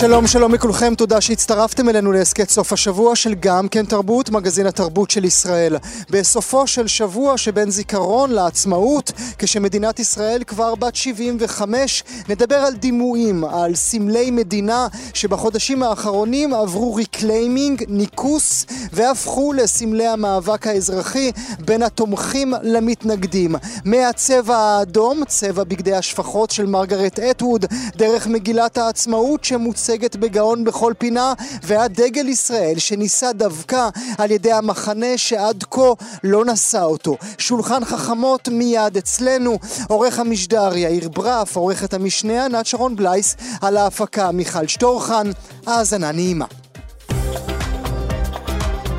שלום שלום לכולכם, תודה שהצטרפתם אלינו להסכת סוף השבוע של גם כן תרבות, מגזין התרבות של ישראל. בסופו של שבוע שבין זיכרון לעצמאות, כשמדינת ישראל כבר בת 75, נדבר על דימויים, על סמלי מדינה שבחודשים האחרונים עברו reclaiming, ניקוס, והפכו לסמלי המאבק האזרחי בין התומכים למתנגדים. מהצבע האדום, צבע בגדי השפחות של מרגרט אטווד, דרך מגילת העצמאות שמוצ... מוצגת בגאון בכל פינה, ועד דגל ישראל שנישא דווקא על ידי המחנה שעד כה לא נשא אותו. שולחן חכמות מיד אצלנו, עורך המשדר יאיר ברף, עורכת המשנה ענת שרון בלייס, על ההפקה מיכל שטורחן, האזנה נעימה.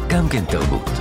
גם כן תרבות.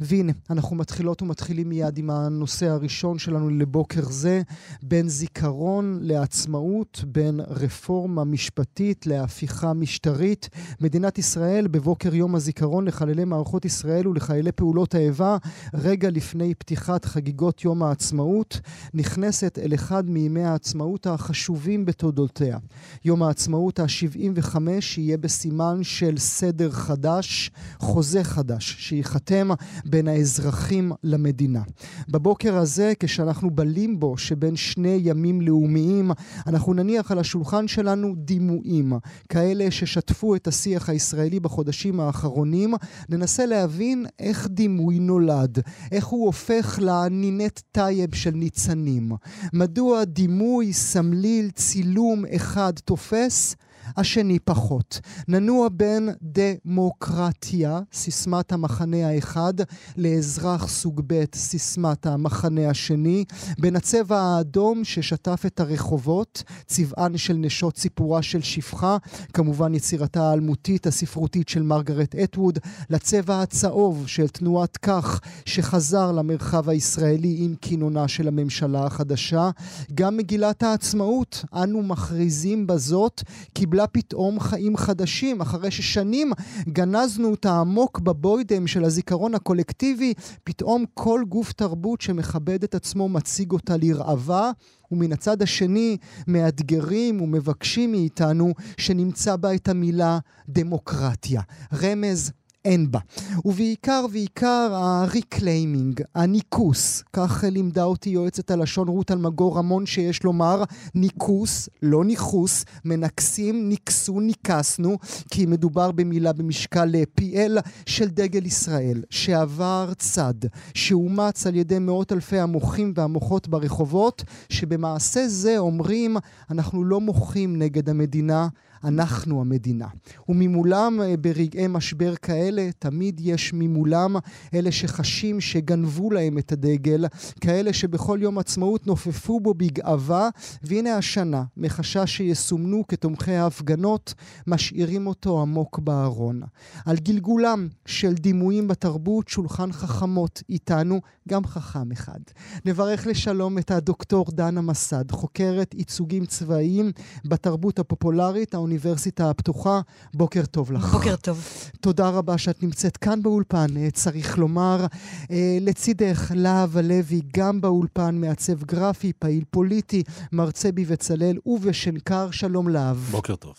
והנה, אנחנו מתחילות ומתחילים מיד עם הנושא הראשון שלנו לבוקר זה, בין זיכרון לעצמאות, בין רפורמה משפטית להפיכה משטרית. מדינת ישראל בבוקר יום הזיכרון לחללי מערכות ישראל ולחיילי פעולות האיבה, רגע לפני פתיחת חגיגות יום העצמאות, נכנסת אל אחד מימי העצמאות החשובים בתולדותיה. יום העצמאות ה-75 יהיה בסימן של סדר חדש, חוזה חדש, שייחתם בין האזרחים למדינה. בבוקר הזה, כשאנחנו בלימבו שבין שני ימים לאומיים, אנחנו נניח על השולחן שלנו דימויים, כאלה ששטפו את השיח הישראלי בחודשים האחרונים, ננסה להבין איך דימוי נולד, איך הוא הופך לנינט טייב של ניצנים. מדוע דימוי, סמליל, צילום אחד תופס? השני פחות. ננוע בין דמוקרטיה, סיסמת המחנה האחד, לאזרח סוג ב', סיסמת המחנה השני, בין הצבע האדום ששטף את הרחובות, צבען של נשות סיפורה של שפחה, כמובן יצירתה האלמותית הספרותית של מרגרט אטווד, לצבע הצהוב של תנועת כך, שחזר למרחב הישראלי עם כינונה של הממשלה החדשה. גם מגילת העצמאות, אנו מכריזים בזאת, קיבלה קיבלה פתאום חיים חדשים, אחרי ששנים גנזנו אותה עמוק בבוידם של הזיכרון הקולקטיבי, פתאום כל גוף תרבות שמכבד את עצמו מציג אותה לרעבה. ומן הצד השני מאתגרים ומבקשים מאיתנו שנמצא בה את המילה דמוקרטיה. רמז אין בה. ובעיקר ועיקר ה reclaiming, הניקוס, כך לימדה אותי יועצת הלשון רות אלמגור רמון שיש לומר ניקוס, לא ניכוס, מנקסים, ניקסו, ניקסנו, כי מדובר במילה במשקל פיעל של דגל ישראל, שעבר צד, שאומץ על ידי מאות אלפי המוחים והמוחות ברחובות, שבמעשה זה אומרים אנחנו לא מוחים נגד המדינה, אנחנו המדינה. וממולם אה, ברגעי משבר כאלה, תמיד יש ממולם אלה שחשים שגנבו להם את הדגל, כאלה שבכל יום עצמאות נופפו בו בגאווה, והנה השנה, מחשש שיסומנו כתומכי ההפגנות, משאירים אותו עמוק בארון. על גלגולם של דימויים בתרבות, שולחן חכמות איתנו, גם חכם אחד. נברך לשלום את הדוקטור דנה מסד, חוקרת ייצוגים צבאיים בתרבות הפופולרית, האוניברסיטה הפתוחה. בוקר טוב לך. בוקר טוב. תודה רבה שאת נמצאת כאן באולפן, אה, צריך לומר. אה, לצידך, להב הלוי, גם באולפן, מעצב גרפי, פעיל פוליטי, מרצה בבצלאל ובשנקר. שלום להב. בוקר טוב.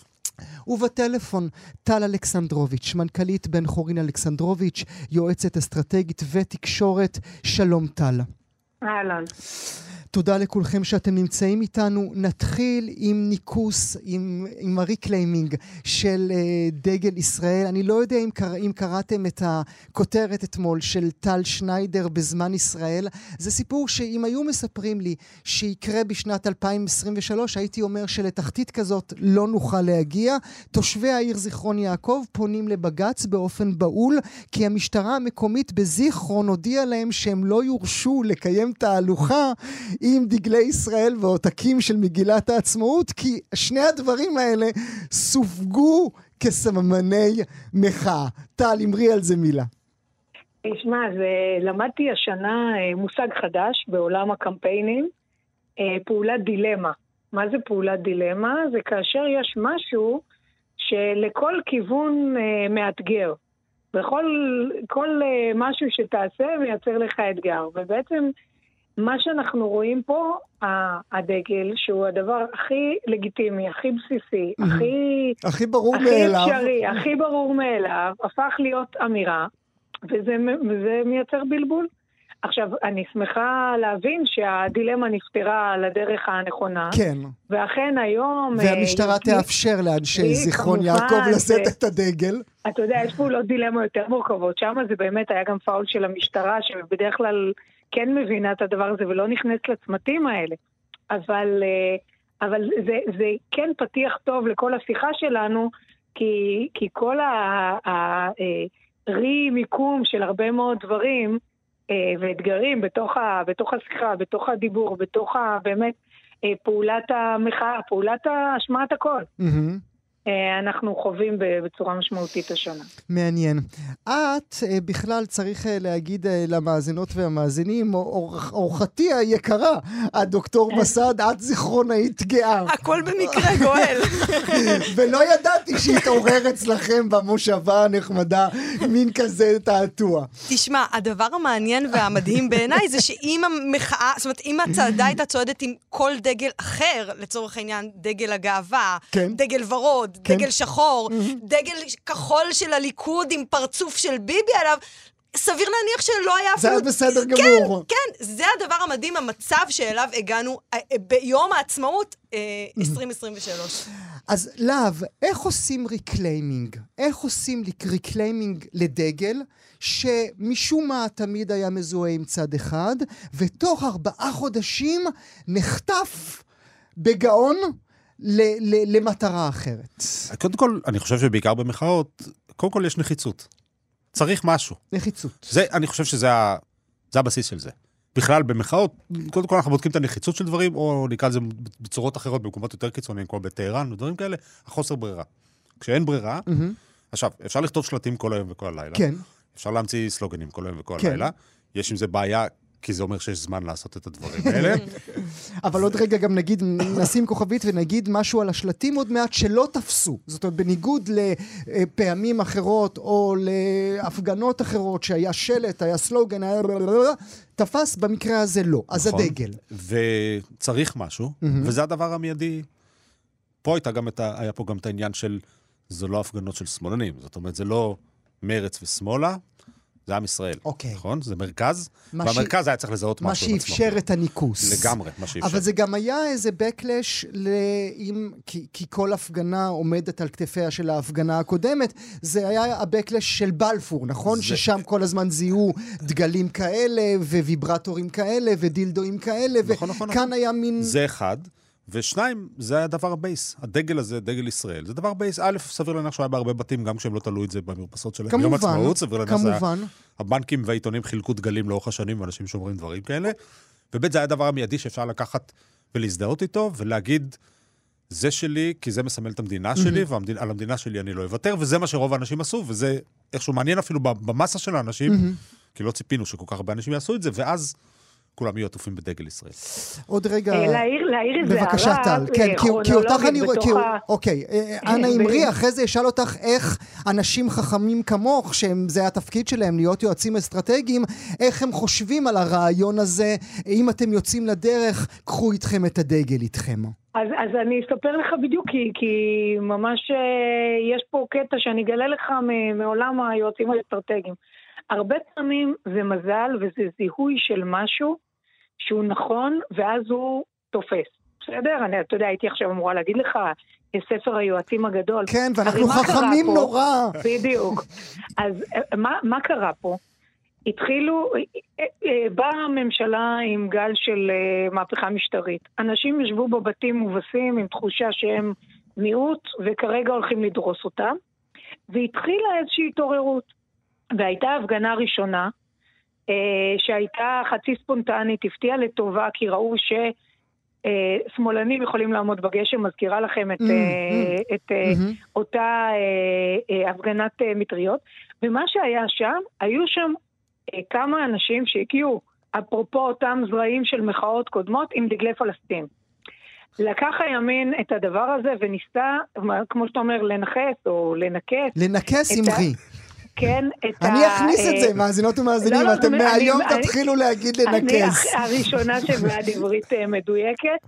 ובטלפון טל אלכסנדרוביץ', מנכ"לית בן חורין אלכסנדרוביץ', יועצת אסטרטגית ותקשורת. שלום טל. אהלן. תודה לכולכם שאתם נמצאים איתנו. נתחיל עם ניקוס, עם, עם ה reclaiming של אה, דגל ישראל. אני לא יודע אם, קרא, אם קראתם את הכותרת אתמול של טל שניידר בזמן ישראל. זה סיפור שאם היו מספרים לי שיקרה בשנת 2023, הייתי אומר שלתחתית כזאת לא נוכל להגיע. תושבי העיר זיכרון יעקב פונים לבג"ץ באופן בהול, כי המשטרה המקומית בזיכרון הודיעה להם שהם לא יורשו לקיים תהלוכה עם דגלי ישראל ועותקים של מגילת העצמאות, כי שני הדברים האלה סופגו כסממני מחאה. טל, אמרי על זה מילה. תשמע, למדתי השנה אה, מושג חדש בעולם הקמפיינים, אה, פעולת דילמה. מה זה פעולת דילמה? זה כאשר יש משהו שלכל כיוון אה, מאתגר. וכל כל, משהו שתעשה מייצר לך אתגר. ובעצם מה שאנחנו רואים פה, הדגל, שהוא הדבר הכי לגיטימי, הכי בסיסי, mm-hmm. הכי... הכי ברור הכי מאליו. הכי אפשרי, הכי ברור מאליו, הפך להיות אמירה, וזה, וזה מייצר בלבול. עכשיו, אני שמחה להבין שהדילמה נפתרה על הדרך הנכונה. כן. ואכן היום... והמשטרה יש... תאפשר לאנשי זיכרון יעקב לשאת את הדגל. אתה יודע, יש פעולות דילמה יותר מורכבות. שם זה באמת היה גם פאול של המשטרה, שבדרך כלל כן מבינה את הדבר הזה ולא נכנסת לצמתים האלה. אבל, אה, אבל זה, זה כן פתיח טוב לכל השיחה שלנו, כי, כי כל הרי-מיקום אה, של הרבה מאוד דברים, אה, ואתגרים בתוך, ה, בתוך השיחה, בתוך הדיבור, בתוך ה, באמת פעולת המחאה, פעולת השמעת הקול. Mm-hmm. אה, אנחנו חווים בצורה משמעותית השנה. מעניין. את אה, בכלל צריך אה, להגיד למאזינות והמאזינים, אורחתי היקרה, הדוקטור מסד, את זיכרונאית גאה. הכל במקרה, גואל. ולא ידעתי שהתעורר אצלכם במושבה הנחמדה מין כזה תעתוע. תשמע, הדבר המעניין והמדהים בעיניי זה שאם המחאה, זאת אומרת, אם הצעדה הייתה צועדת עם כל דגל אחר, לצורך העניין, דגל הגאווה, כן. דגל ורוד, כן. דגל שחור. דגל כחול של הליכוד עם פרצוף של ביבי עליו. סביר להניח שלא היה אפילו... זה היה בסדר גמור. כן, כן, זה הדבר המדהים, המצב שאליו הגענו אה, אה, ביום העצמאות 2023. אה, אז להב, איך עושים reclaiming? איך עושים reclaiming לדגל שמשום מה תמיד היה מזוהה עם צד אחד, ותוך ארבעה חודשים נחטף בגאון ל- ל- למטרה אחרת. קודם כל, אני חושב שבעיקר במחאות, קודם כל יש נחיצות. צריך משהו. נחיצות. זה, אני חושב שזה ה, זה הבסיס של זה. בכלל, במחאות, קודם כל אנחנו בודקים את הנחיצות של דברים, או נקרא לזה בצורות אחרות, במקומות יותר קיצוניים, כמו בטהרן ודברים כאלה, החוסר ברירה. כשאין ברירה, mm-hmm. עכשיו, אפשר לכתוב שלטים כל היום וכל הלילה. כן. אפשר להמציא סלוגנים כל היום וכל כן. הלילה. יש עם זה בעיה כי זה אומר שיש זמן לעשות את הדברים האלה. אבל עוד רגע גם נגיד, נשים כוכבית ונגיד משהו על השלטים עוד מעט שלא תפסו. זאת אומרת, בניגוד לפעמים אחרות או להפגנות אחרות שהיה שלט, היה סלוגן, היה... תפס, במקרה הזה לא. אז נכון. הדגל. וצריך משהו, וזה הדבר המיידי. פה. היה פה גם את העניין של, זה לא הפגנות של שמאלנים. זאת אומרת, זה לא מרץ ושמאלה, זה עם ישראל. אוקיי. נכון? זה מרכז, והמרכז ש... היה צריך לזהות משהו בעצמו. מה שאפשר את הניקוס. לגמרי, מה שאפשר. אבל זה גם היה איזה backlash, עם... כי, כי כל הפגנה עומדת על כתפיה של ההפגנה הקודמת, זה היה ה-backlash של בלפור, נכון? זה... ששם כל הזמן זיהו דגלים כאלה, וויברטורים כאלה, ודילדואים כאלה, נכון, וכאן נכון, נכון. היה מין... זה אחד. ושניים, זה היה דבר base. הדגל הזה, דגל ישראל, זה דבר base. א', סביר להניח שהוא היה בהרבה בתים, גם כשהם לא תלו את זה במרפסות שלהם. כמובן, ביום עצמאות, סביר להניח שזה היה... הבנקים והעיתונים חילקו דגלים לאורך השנים, ואנשים שאומרים דברים כאלה. וב', זה היה הדבר המיידי שאפשר לקחת ולהזדהות איתו, ולהגיד, זה שלי, כי זה מסמל את המדינה שלי, ועל המדינה שלי אני לא אוותר, וזה מה שרוב האנשים עשו, וזה איכשהו מעניין אפילו במסה של האנשים, כי לא ציפינו שכל כך הרבה אנשים יעשו את זה, ואז כולם יהיו עטופים בדגל ישראל. עוד רגע... אה, להעיר איזה הערה בבקשה, טל. כן, כי אותך אני רואה... אוקיי, אה, אנא אמרי, אחרי זה אשאל אותך איך אנשים חכמים כמוך, שזה התפקיד שלהם, להיות יועצים אסטרטגיים, איך הם חושבים על הרעיון הזה, אם אתם יוצאים לדרך, קחו איתכם את הדגל איתכם. אז, אז אני אספר לך בדיוק, כי, כי ממש אה, יש פה קטע שאני אגלה לך מעולם היועצים האסטרטגיים. הרבה פעמים זה מזל וזה זיהוי של משהו שהוא נכון, ואז הוא תופס. בסדר? אני, אתה יודע, הייתי עכשיו אמורה להגיד לך, ספר היועצים הגדול. כן, ואנחנו חכמים נורא. בדיוק. אז מה, מה קרה פה? התחילו, באה הממשלה עם גל של מהפכה משטרית. אנשים ישבו בבתים מובסים עם תחושה שהם מיעוט, וכרגע הולכים לדרוס אותם. והתחילה איזושהי התעוררות. והייתה הפגנה ראשונה, אה, שהייתה חצי ספונטנית, הפתיעה לטובה, כי ראו ששמאלנים יכולים לעמוד בגשם, מזכירה לכם את, mm, mm, את mm-hmm. אותה הפגנת מטריות. ומה שהיה שם, היו שם כמה אנשים שהגיעו, אפרופו אותם זרעים של מחאות קודמות, עם דגלי פלסטין. לקח הימין את הדבר הזה וניסה, כמו שאתה אומר, לנכס או לנקס. לנקס אמרי. כן, את ה... אני אכניס את זה, מאזינות ומאזינים, לא, לא, אתם מהיום תתחילו להגיד לנקז. אני הראשונה שבעד עברית מדויקת.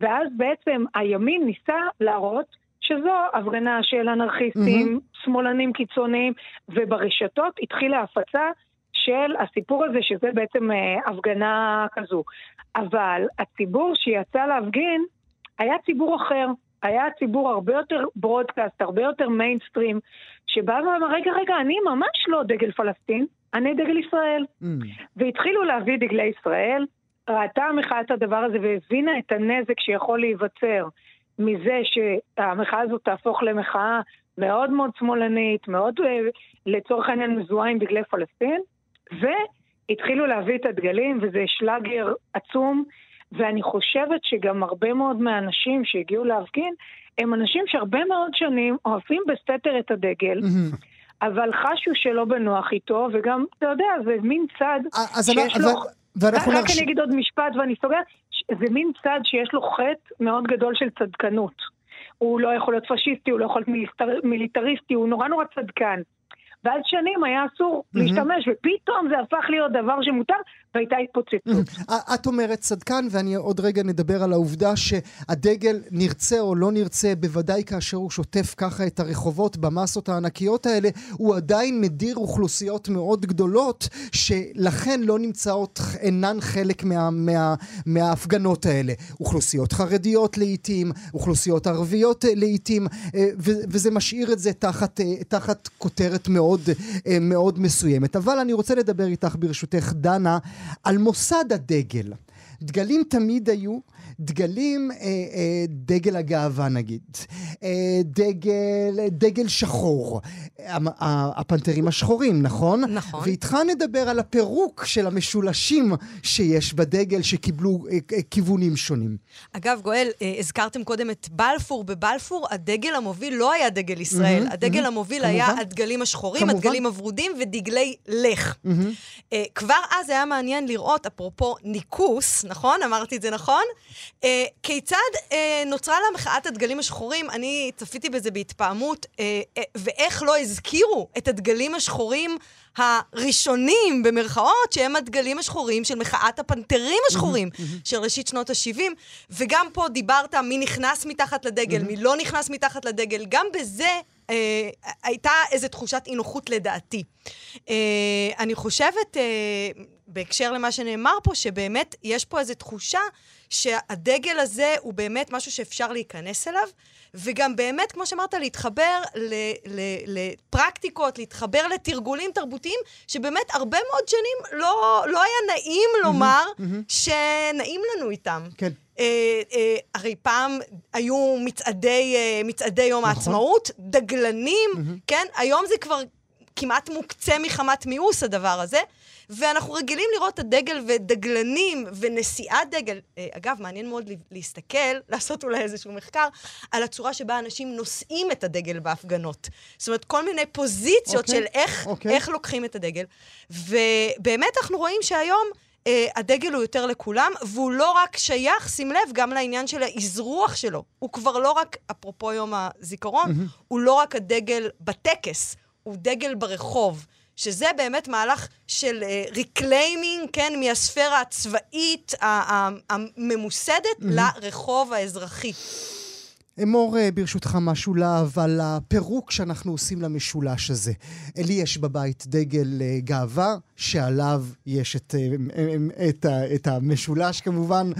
ואז בעצם הימין ניסה להראות שזו הפגנה של אנרכיסטים, mm-hmm. שמאלנים קיצוניים, וברשתות התחילה הפצה של הסיפור הזה, שזה בעצם אה, הפגנה כזו. אבל הציבור שיצא להפגין היה ציבור אחר. היה ציבור הרבה יותר ברודקאסט, הרבה יותר מיינסטרים, שבא ואמר, רגע, רגע, אני ממש לא דגל פלסטין, אני דגל ישראל. Mm. והתחילו להביא דגלי ישראל, ראתה המחאה את הדבר הזה והבינה את הנזק שיכול להיווצר מזה שהמחאה הזאת תהפוך למחאה מאוד מאוד שמאלנית, מאוד אה, לצורך העניין מזוהה עם דגלי פלסטין, והתחילו להביא את הדגלים, וזה שלאגר עצום, ואני חושבת שגם הרבה מאוד מהאנשים שהגיעו להפגין, הם אנשים שהרבה מאוד שנים אוהבים בסתר את הדגל. אבל חשו שלא בנוח איתו, וגם, אתה יודע, זה מין צד שיש לו... ואנחנו רק אני אגיד עוד משפט ואני סוגרת, זה מין צד שיש לו חטא מאוד גדול של צדקנות. הוא לא יכול להיות פשיסטי, הוא לא יכול להיות מיליטריסטי, הוא נורא נורא צדקן. ואז שנים היה אסור. להשתמש, ופתאום זה הפך להיות דבר שמותר, והייתה התפוצצות. Mm-hmm. את אומרת צדקן, ואני עוד רגע נדבר על העובדה שהדגל, נרצה או לא נרצה, בוודאי כאשר הוא שוטף ככה את הרחובות במסות הענקיות האלה, הוא עדיין מדיר אוכלוסיות מאוד גדולות, שלכן לא נמצאות, אינן חלק מה, מה, מההפגנות האלה. אוכלוסיות חרדיות לעיתים, אוכלוסיות ערביות לעיתים, אה, וזה משאיר את זה תחת, אה, תחת כותרת מאוד... מאוד, אה, מאוד מסוימת. אבל אני רוצה לדבר איתך ברשותך, דנה, על מוסד הדגל. דגלים תמיד היו, דגלים, אה, אה, דגל הגאווה נגיד, אה, דגל, דגל שחור, הפנתרים השחורים, נכון? נכון. ואיתך נדבר על הפירוק של המשולשים שיש בדגל שקיבלו אה, אה, כיוונים שונים. אגב, גואל, אה, הזכרתם קודם את בלפור. בבלפור הדגל המוביל לא היה דגל ישראל, mm-hmm, הדגל mm-hmm, המוביל כמובן. היה הדגלים השחורים, כמובן. הדגלים הוורודים ודגלי לך. Mm-hmm. כבר אז היה מעניין לראות, אפרופו ניקוס, נכון? אמרתי את זה נכון? Uh, כיצד uh, נוצרה לה מחאת הדגלים השחורים? אני צפיתי בזה בהתפעמות, uh, uh, ואיך לא הזכירו את הדגלים השחורים הראשונים, במרכאות, שהם הדגלים השחורים של מחאת הפנתרים השחורים של ראשית שנות ה-70. וגם פה דיברת מי נכנס מתחת לדגל, מי לא נכנס מתחת לדגל. גם בזה אה, הייתה איזו תחושת אי נוחות לדעתי. אה, אני חושבת, אה, בהקשר למה שנאמר פה, שבאמת יש פה איזו תחושה שהדגל הזה הוא באמת משהו שאפשר להיכנס אליו, וגם באמת, כמו שאמרת, להתחבר לפרקטיקות, להתחבר לתרגולים תרבותיים, שבאמת הרבה מאוד שנים לא, לא היה נעים לומר שנעים לנו איתם. כן. אה, אה, הרי פעם היו מצעדי, אה, מצעדי יום נכון. העצמאות, דגלנים, כן? היום זה כבר כמעט מוקצה מחמת מיאוס, הדבר הזה. ואנחנו רגילים לראות את הדגל ודגלנים ונשיאת דגל. אה, אגב, מעניין מאוד להסתכל, לעשות אולי איזשהו מחקר, על הצורה שבה אנשים נושאים את הדגל בהפגנות. זאת אומרת, כל מיני פוזיציות okay. אוקיי, של איך, okay. אוקיי. איך לוקחים את הדגל. ובאמת אנחנו רואים שהיום... Uh, הדגל הוא יותר לכולם, והוא לא רק שייך, שים לב, גם לעניין של האזרוח שלו. הוא כבר לא רק, אפרופו יום הזיכרון, mm-hmm. הוא לא רק הדגל בטקס, הוא דגל ברחוב. שזה באמת מהלך של reclaiming, uh, כן, מהספירה הצבאית הממוסדת mm-hmm. לרחוב האזרחי. אמור אה, ברשותך משהו להב על הפירוק שאנחנו עושים למשולש הזה. לי יש בבית דגל אה, גאווה, שעליו יש את, אה, את, את המשולש כמובן.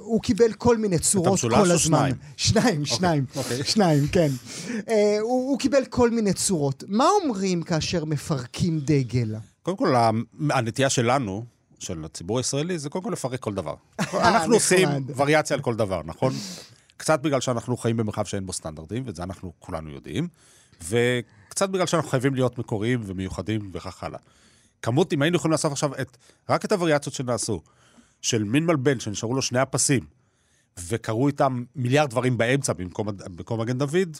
הוא קיבל כל מיני צורות כל הזמן. את המשולש או שניים? שניים, אוקיי, שניים. Okay, אוקיי. okay. שניים, כן. הוא, הוא קיבל כל מיני צורות. מה אומרים כאשר מפרקים דגל? קודם כל, הנטייה שלנו, של הציבור הישראלי, זה קודם כל לפרק כל דבר. אנחנו עושים וריאציה על כל דבר, נכון? קצת בגלל שאנחנו חיים במרחב שאין בו סטנדרטים, ואת זה אנחנו כולנו יודעים, וקצת בגלל שאנחנו חייבים להיות מקוריים ומיוחדים וכך הלאה. כמות, אם היינו יכולים לעשות עכשיו את, רק את הווריאציות שנעשו, של מין מלבן שנשארו לו שני הפסים, וקרו איתם מיליארד דברים באמצע במקום, במקום מגן דוד,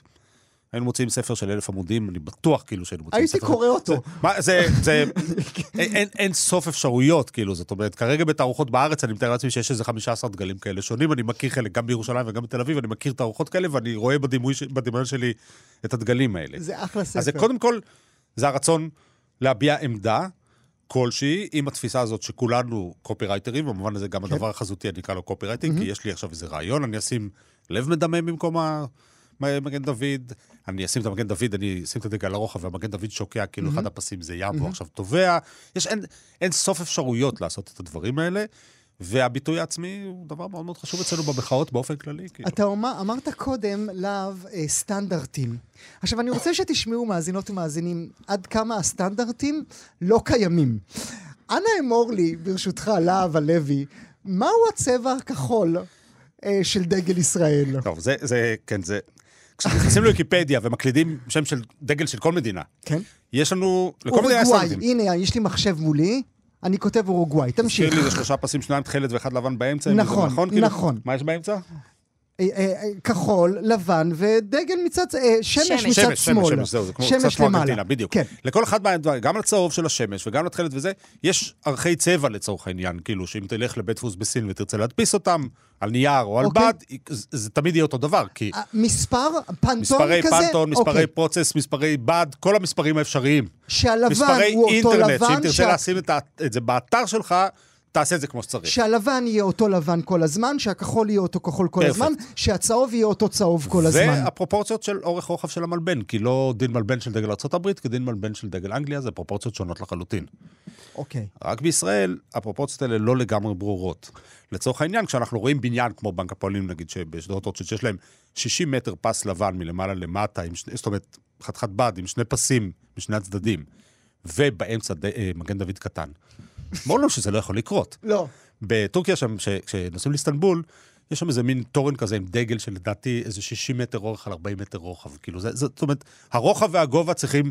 היינו מוציאים ספר של אלף עמודים, אני בטוח כאילו שהיינו מוציאים ספר. הייתי קורא אותו. זה, מה, זה, זה, אין, אין, סוף אפשרויות, כאילו, זאת אומרת, כרגע בתערוכות בארץ, אני מתאר לעצמי שיש איזה 15 דגלים כאלה שונים, אני מכיר חלק, גם בירושלים וגם בתל אביב, אני מכיר תערוכות כאלה, ואני רואה בדימוי, בדמיון שלי את הדגלים האלה. זה אחלה ספר. אז זה קודם כל, זה הרצון להביע עמדה כלשהי, עם התפיסה הזאת שכולנו קופירייטרים, במובן הזה גם כן. הדבר החזותי, אני אקרא לו copywriting, mm-hmm. כי יש לי עכשיו איזה רעיון, אני אשים לב מדמם במקום המגן דוד, אני אשים את המגן דוד, אני אשים את הדגל על הרוחב, והמגן דוד שוקע, כאילו mm-hmm. אחד הפסים זה ים, mm-hmm. והוא עכשיו טובע. יש אין, אין סוף אפשרויות לעשות את הדברים האלה. והביטוי העצמי הוא דבר מאוד מאוד חשוב אצלנו במחאות באופן כללי. כאילו. אתה אומר, אמרת קודם, להב, אה, סטנדרטים. עכשיו, אני רוצה שתשמעו, מאזינות ומאזינים, עד כמה הסטנדרטים לא קיימים. אנא אמור לי, ברשותך, להב הלוי, מהו הצבע הכחול אה, של דגל ישראל? טוב, זה, זה, כן, זה... כשנכנסים לוויקיפדיה ומקלידים שם של דגל של כל מדינה, כן. יש לנו, לכל מדינה יש סטנדרטים. הנה, יש לי מחשב מולי. אני כותב אורוגוואי, תמשיך. תזכיר לי, זה שלושה פסים, שניים תכלת ואחד לבן באמצע. נכון, נכון. כאילו, נכון. מה יש באמצע? אה, אה, כחול, לבן ודגל מצד, אה, שמש מצד שמאל. שמש, זהו, זה כמו קצת כמו ארגנטינה, בדיוק. כן. לכל אחד מהדברים, גם לצהוב של השמש וגם לתכלת וזה, יש ערכי צבע לצורך העניין, כאילו, שאם תלך לבית דפוס בסין ותרצה להדפיס אותם, על נייר או על אוקיי. בד, זה תמיד יהיה אותו דבר, כי... מספר פנטון מספרי כזה? מספרי פנטון, מספרי אוקיי. פרוצס, מספרי בד, כל המספרים האפשריים. שהלבן הוא אותו לבן. מספרי אינטרנט, שאם תרצה לשים את זה באתר שלך, תעשה את זה כמו שצריך. שהלבן יהיה אותו לבן כל הזמן, שהכחול יהיה אותו כחול כל הזמן, שהצהוב יהיה אותו צהוב כל הזמן. והפרופורציות של אורך רוחב של המלבן, כי לא דין מלבן של דגל ארה"ב כדין מלבן של דגל אנגליה, זה פרופורציות שונות לחלוטין. אוקיי. רק בישראל, הפרופורציות האלה לא לגמרי ברורות. לצורך העניין, כשאנחנו רואים בניין כמו בנק הפועלים, נגיד, שבשדרות רוטשילד, שיש להם 60 מטר פס לבן מלמעלה למטה, עם, זאת אומרת, חתיכת בד עם שני פסים משני הצדדים, ובאמצע ד... אה, מגן דוד קטן. אמרו לנו שזה לא יכול לקרות. לא. בטורקיה כשנוסעים לאיסטנבול, יש שם איזה מין תורן כזה עם דגל של לדעתי איזה 60 מטר אורך על 40 מטר רוחב. כאילו, זה, זאת אומרת, הרוחב והגובה צריכים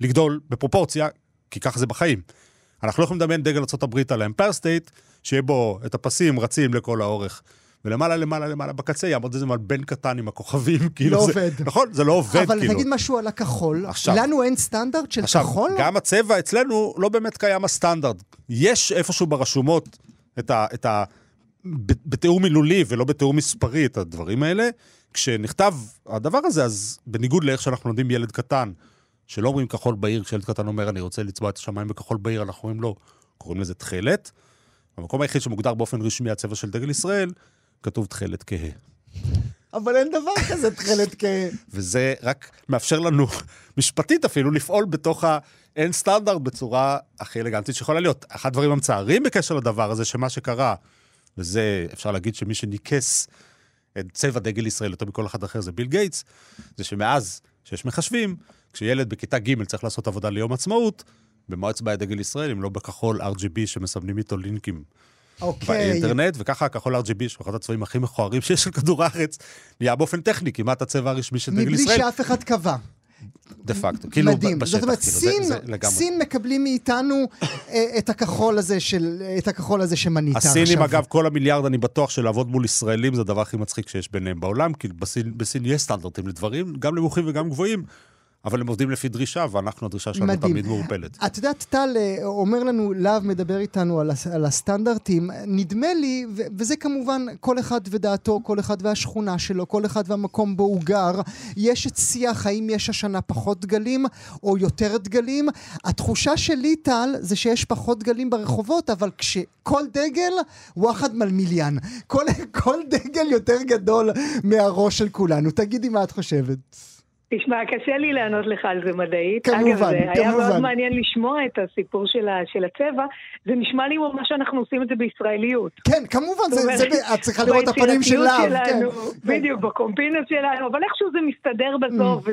לגדול בפרופורציה, כי ככה זה בחיים. אנחנו לא יכולים לדמיין דגל ארה"ב על האמפייר סטייט, שיהיה בו את הפסים רצים לכל האורך. ולמעלה, למעלה, למעלה, בקצה יעמוד איזה מלבן קטן עם הכוכבים, כאילו לא זה... עובד. נכון, זה לא עובד, אבל כאילו. אבל תגיד משהו על הכחול. עכשיו... לנו אין סטנדרט של עכשיו, כחול? עכשיו, גם הצבע אצלנו לא באמת קיים הסטנדרט. יש איפשהו ברשומות את ה... את ה בתיאור מילולי ולא בתיאור מספרי את הדברים האלה. כשנכתב הדבר הזה, אז בניגוד לאיך שאנחנו לומדים ילד קטן, שלא אומרים כחול בהיר, כשילד קטן אומר, אני רוצה לצבוע את השמיים בכחול בהיר, אנחנו אומרים לו, קוראים לזה תכלת. המקום היחיד שמוגדר באופן רשמי הצבע של דגל ישראל, כתוב תכלת כהה. אבל אין דבר כזה תכלת כהה. וזה רק מאפשר לנו, משפטית אפילו, לפעול בתוך האין סטנדרט בצורה הכי אלגנטית שיכולה להיות. אחד הדברים המצערים בקשר לדבר הזה, שמה שקרה, וזה, אפשר להגיד שמי שניכס את צבע דגל ישראל יותר מכל אחד אחר זה ביל גייטס, זה שמאז שיש מחשבים, כשילד בכיתה ג' צריך לעשות עבודה ליום עצמאות, במו אצבע דגל ישראל, אם לא בכחול RGB שמסמנים איתו לינקים אוקיי. באינטרנט, וככה הכחול RGB, שהוא אחד הצבעים הכי מכוערים שיש על כדור הארץ, נהיה באופן טכני כמעט הצבע הרשמי של דגל ישראל. מבלי שאף אחד קבע. דה פקטו, כאילו מדהים. בשטח, זאת אומרת, כאילו, סין, זה, זה לגמרי. סין מקבלים מאיתנו אה, את הכחול הזה של, את הכחול הזה שמנית עכשיו. הסינים, אגב, כל המיליארד, אני בטוח שלעבוד מול ישראלים זה הדבר הכי מצחיק שיש ביניהם בעולם, כי בסין, בסין יש סטנדרטים לדברים, גם נמוכים וגם גבוהים. אבל הם עובדים לפי דרישה, ואנחנו, הדרישה שלנו מדהים. תמיד מעורפלת. את יודעת, טל אה, אומר לנו, להב מדבר איתנו על, הס, על הסטנדרטים. נדמה לי, ו- וזה כמובן כל אחד ודעתו, כל אחד והשכונה שלו, כל אחד והמקום בו הוא גר. יש את שיח, האם יש השנה פחות דגלים או יותר דגלים. התחושה שלי, טל, זה שיש פחות דגלים ברחובות, אבל כשכל דגל, וואחד מלמיליאן. כל, כל דגל יותר גדול מהראש של כולנו. תגידי מה את חושבת. תשמע, קשה לי לענות לך על זה מדעית. כמובן, אגב, זה כמובן. היה מאוד מעניין לשמוע את הסיפור של, ה, של הצבע. זה נשמע לי ממש שאנחנו עושים את זה בישראליות. כן, כמובן, זה, זה, זה, את צריכה לראות את הפנים של להב. כן. בדיוק, בקומפינוס שלנו, אבל איכשהו זה מסתדר בסוף, mm.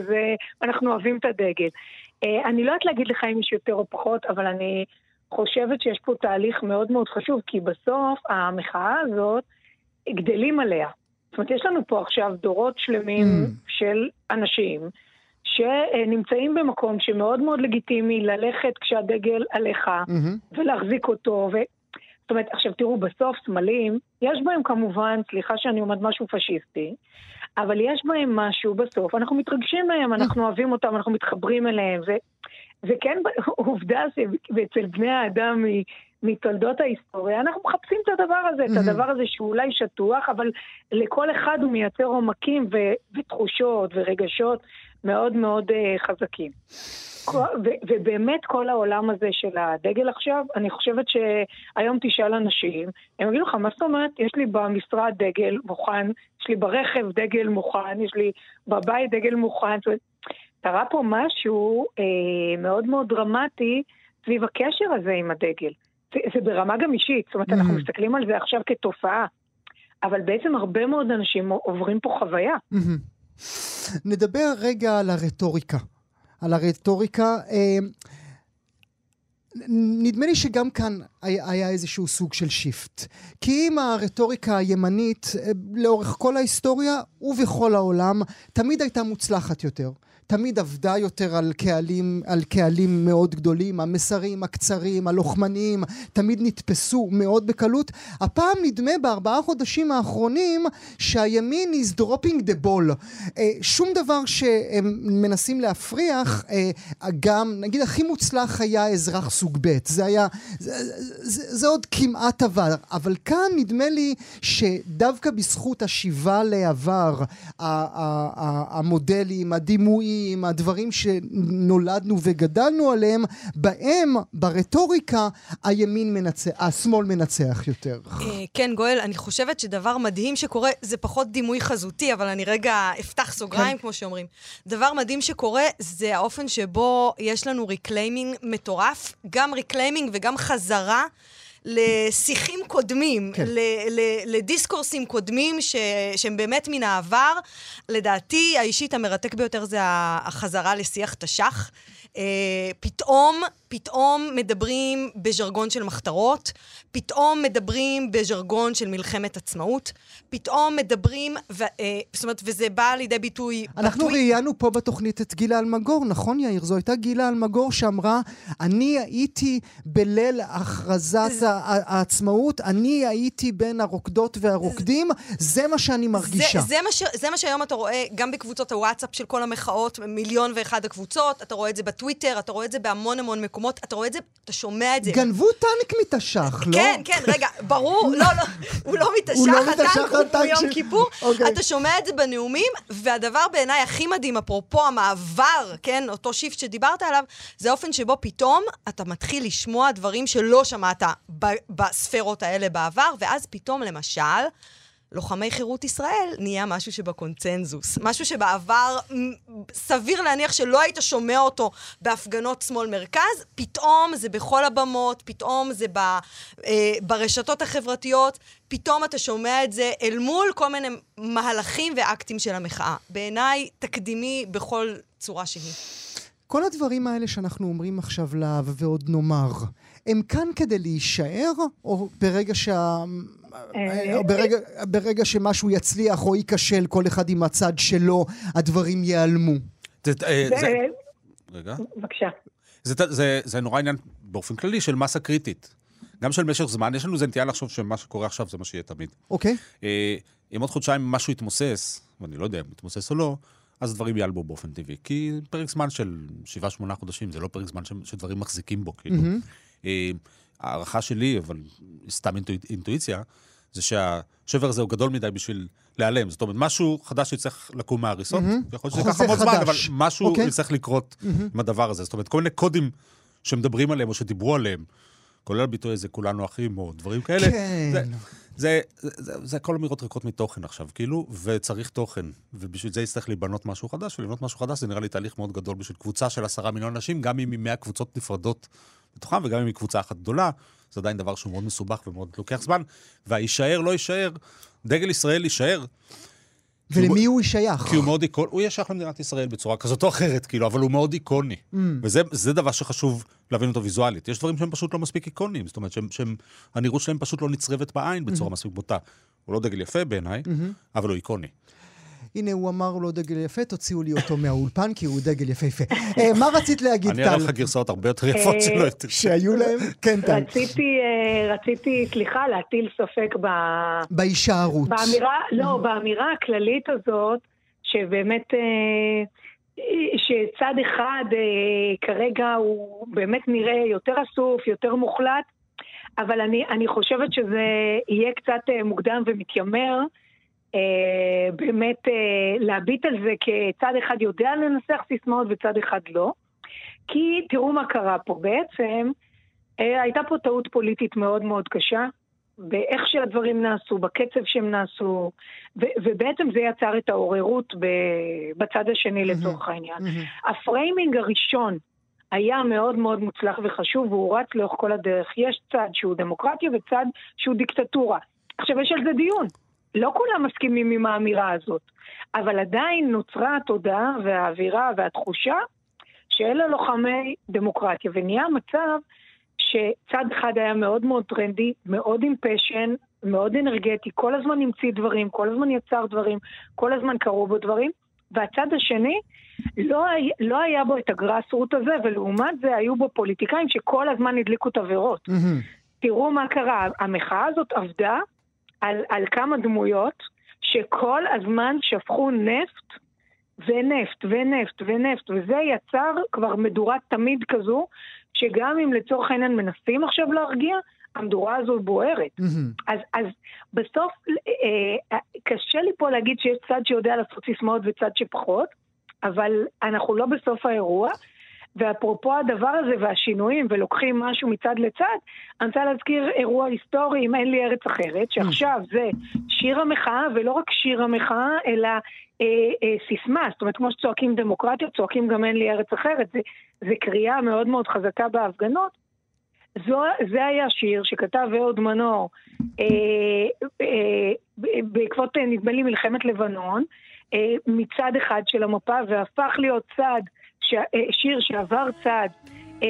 ואנחנו אוהבים את הדגל. אה, אני לא יודעת להגיד לך אם יש יותר או פחות, אבל אני חושבת שיש פה תהליך מאוד מאוד חשוב, כי בסוף המחאה הזאת, גדלים עליה. זאת אומרת, יש לנו פה עכשיו דורות שלמים mm. של אנשים שנמצאים במקום שמאוד מאוד לגיטימי ללכת כשהדגל עליך mm-hmm. ולהחזיק אותו. ו... זאת אומרת, עכשיו תראו, בסוף סמלים, יש בהם כמובן, סליחה שאני אומרת משהו פשיסטי, אבל יש בהם משהו בסוף, אנחנו מתרגשים מהם, אנחנו אוהבים אותם, אנחנו מתחברים אליהם, ו, וכן עובדה שאצל בני האדם מתולדות ההיסטוריה, אנחנו מחפשים את הדבר הזה, את הדבר הזה שהוא אולי שטוח, אבל לכל אחד הוא מייצר עומקים ו- ותחושות ורגשות מאוד מאוד uh, חזקים. ו- ובאמת כל העולם הזה של הדגל עכשיו, אני חושבת שהיום תשאל אנשים, הם יגידו לך, מה זאת אומרת? יש לי במשרד דגל מוכן, יש לי ברכב דגל מוכן, יש לי בבית דגל מוכן. זאת אומרת, קרה פה משהו אה, מאוד מאוד דרמטי סביב הקשר הזה עם הדגל. זה, זה ברמה גם אישית, זאת אומרת, mm. אנחנו מסתכלים על זה עכשיו כתופעה, אבל בעצם הרבה מאוד אנשים עוברים פה חוויה. Mm-hmm. נדבר רגע על הרטוריקה. על הרטוריקה. אה, נדמה לי שגם כאן היה, היה איזשהו סוג של שיפט. כי אם הרטוריקה הימנית אה, לאורך כל ההיסטוריה ובכל העולם תמיד הייתה מוצלחת יותר. תמיד עבדה יותר על קהלים, על קהלים מאוד גדולים, המסרים הקצרים, הלוחמניים, תמיד נתפסו מאוד בקלות. הפעם נדמה בארבעה חודשים האחרונים שהימין is dropping the ball. אה, שום דבר שהם מנסים להפריח, אה, גם, נגיד הכי מוצלח היה אזרח סוג ב', זה היה, זה, זה, זה עוד כמעט עבר, אבל כאן נדמה לי שדווקא בזכות השיבה לעבר, המודלים, הדימויים, הדברים שנולדנו וגדלנו עליהם, בהם, ברטוריקה, הימין מנצח, השמאל מנצח יותר. אה, כן, גואל, אני חושבת שדבר מדהים שקורה, זה פחות דימוי חזותי, אבל אני רגע אפתח סוגריים, כן. כמו שאומרים. דבר מדהים שקורה, זה האופן שבו יש לנו reclaiming מטורף, גם reclaiming וגם חזרה. לשיחים קודמים, כן. לדיסקורסים קודמים ש, שהם באמת מן העבר. לדעתי, האישית המרתק ביותר זה החזרה לשיח תש"ח. Uh, פתאום, פתאום מדברים בז'רגון של מחתרות, פתאום מדברים בז'רגון של מלחמת עצמאות, פתאום מדברים, ו, uh, זאת אומרת, וזה בא לידי ביטוי... אנחנו בטוי... ראיינו פה בתוכנית את גילה אלמגור, נכון יאיר? זו הייתה גילה אלמגור שאמרה, אני הייתי בליל הכרזת זה... העצמאות, אני הייתי בין הרוקדות והרוקדים, זה מה שאני מרגישה. זה, זה, מה ש, זה מה שהיום אתה רואה גם בקבוצות הוואטסאפ של כל המחאות, מיליון ואחד הקבוצות, אתה רואה את זה בטוויטר, אתה רואה את זה בהמון המון מקומות, אתה רואה את זה, אתה שומע את זה. גנבו טנק מתש"ח, לא? כן, כן, רגע, ברור, לא, לא, הוא לא מתש"ח, הטנק הוא ביום כיפור. אוקיי. אתה שומע את זה בנאומים, והדבר בעיניי הכי מדהים, אפרופו המעבר, כן, אותו שיפט שדיברת עליו, זה האופן שבו פתאום אתה מתחיל לשמוע דברים שלא שמעת בספרות האלה בעבר, ואז פתאום, למשל, לוחמי חירות ישראל נהיה משהו שבקונצנזוס. משהו שבעבר סביר להניח שלא היית שומע אותו בהפגנות שמאל-מרכז, פתאום זה בכל הבמות, פתאום זה ב, אה, ברשתות החברתיות, פתאום אתה שומע את זה אל מול כל מיני מהלכים ואקטים של המחאה. בעיניי, תקדימי בכל צורה שהיא. כל הדברים האלה שאנחנו אומרים עכשיו לה, ועוד נאמר, הם כאן כדי להישאר, או ברגע שה... אה, או ברגע, ברגע שמשהו יצליח או ייכשל, כל אחד עם הצד שלו, הדברים ייעלמו. אה, רגע. בבקשה. זה נורא עניין באופן כללי של מסה קריטית. גם של משך זמן, יש לנו איזה נטייה לחשוב שמה שקורה עכשיו זה מה שיהיה תמיד. אוקיי. אה, אם עוד חודשיים משהו יתמוסס, ואני לא יודע אם יתמוסס או לא, אז דברים ייעלמו באופן טבעי. כי פרק זמן של 7-8 חודשים זה לא פרק זמן שדברים מחזיקים בו, כאילו. הערכה שלי, אבל סתם אינטואיציה, זה שהשבר הזה הוא גדול מדי בשביל להיעלם. זאת אומרת, משהו חדש יצטרך לקום מההריסות, mm-hmm. יכול להיות שזה ייקח המון זמן, אבל משהו okay. אוקיי. יצטרך לקרות mm-hmm. עם הדבר הזה. זאת אומרת, כל מיני קודים שמדברים עליהם או שדיברו עליהם, כולל הביטוי הזה, כולנו אחים, או דברים כאלה. כן. זה, זה, זה, זה, זה הכל אמירות ריקות מתוכן עכשיו, כאילו, וצריך תוכן. ובשביל זה יצטרך להיבנות משהו חדש, ולבנות משהו חדש זה נראה לי תהליך מאוד גדול בשביל קבוצה של עשרה מיליון אנשים, גם אם היא מאה קבוצות נפרדות בתוכם, וגם אם היא קבוצה אחת גדולה, זה עדיין דבר שהוא מאוד מסובך ומאוד לוקח זמן. והיישאר, לא יישאר, דגל ישראל יישאר. ולמי הוא שייך? כי הוא מאוד איקוני, הוא יהיה שייך למדינת ישראל בצורה כזאת או אחרת, כאילו, אבל הוא מאוד איקוני. Mm. וזה דבר שחשוב להבין אותו ויזואלית. יש דברים שהם פשוט לא מספיק איקוניים, זאת אומרת, שהנראות שלהם פשוט לא נצרבת בעין בצורה mm-hmm. מספיק בוטה. הוא לא דגל יפה בעיניי, mm-hmm. אבל הוא איקוני. הנה, הוא אמר לו דגל יפה, תוציאו לי אותו מהאולפן, כי הוא דגל יפהפה. אה, מה רצית להגיד, טל? אני אראה לך גרסאות הרבה יותר יפות אה, שלא... שהיו להם? כן, טל. רציתי, סליחה, להטיל ספק ב... בהישארות. באמירה, לא, באמירה הכללית הזאת, שבאמת... שצד אחד כרגע הוא באמת נראה יותר אסוף, יותר מוחלט, אבל אני, אני חושבת שזה יהיה קצת מוקדם ומתיימר אה, באמת אה, להביט על זה כצד אחד יודע לנסח סיסמאות וצד אחד לא. כי תראו מה קרה פה. בעצם אה, הייתה פה טעות פוליטית מאוד מאוד קשה, באיך שהדברים נעשו, בקצב שהם נעשו, ו- ובעצם זה יצר את ההתעוררות ב- בצד השני לצורך העניין. ה framing הראשון היה מאוד מאוד מוצלח וחשוב, והוא רץ לאורך כל הדרך. יש צד שהוא דמוקרטיה וצד שהוא דיקטטורה. עכשיו, יש על זה דיון. לא כולם מסכימים עם האמירה הזאת, אבל עדיין נוצרה התודעה והאווירה והתחושה שאלה לוחמי דמוקרטיה, ונהיה מצב שצד אחד היה מאוד מאוד טרנדי, מאוד עם פשן, מאוד אנרגטי, כל הזמן המציא דברים, כל הזמן יצר דברים, כל הזמן קרו בו דברים, והצד השני, לא, היה, לא היה בו את הגרסרות הזה, ולעומת זה היו בו פוליטיקאים שכל הזמן הדליקו תבערות. Mm-hmm. תראו מה קרה, המחאה הזאת עבדה על, על כמה דמויות שכל הזמן שפכו נפט ונפט ונפט ונפט, וזה יצר כבר מדורה תמיד כזו, שגם אם לצורך העניין מנסים עכשיו להרגיע, המדורה הזו בוערת. Mm-hmm. אז, אז בסוף אה, אה, קשה לי פה להגיד שיש צד שיודע לעשות סיסמאות וצד שפחות, אבל אנחנו לא בסוף האירוע. ואפרופו הדבר הזה והשינויים, ולוקחים משהו מצד לצד, אני רוצה להזכיר אירוע היסטורי אם אין לי ארץ אחרת, שעכשיו זה שיר המחאה, ולא רק שיר המחאה, אלא אה, אה, סיסמה, זאת אומרת, כמו שצועקים דמוקרטיה, צועקים גם אין לי ארץ אחרת, זה, זה קריאה מאוד מאוד חזקה בהפגנות. זו, זה היה שיר שכתב אהוד מנור אה, אה, בעקבות, נדמה לי, מלחמת לבנון, אה, מצד אחד של המפה, והפך להיות צד אה, שיר שעבר צעד אה,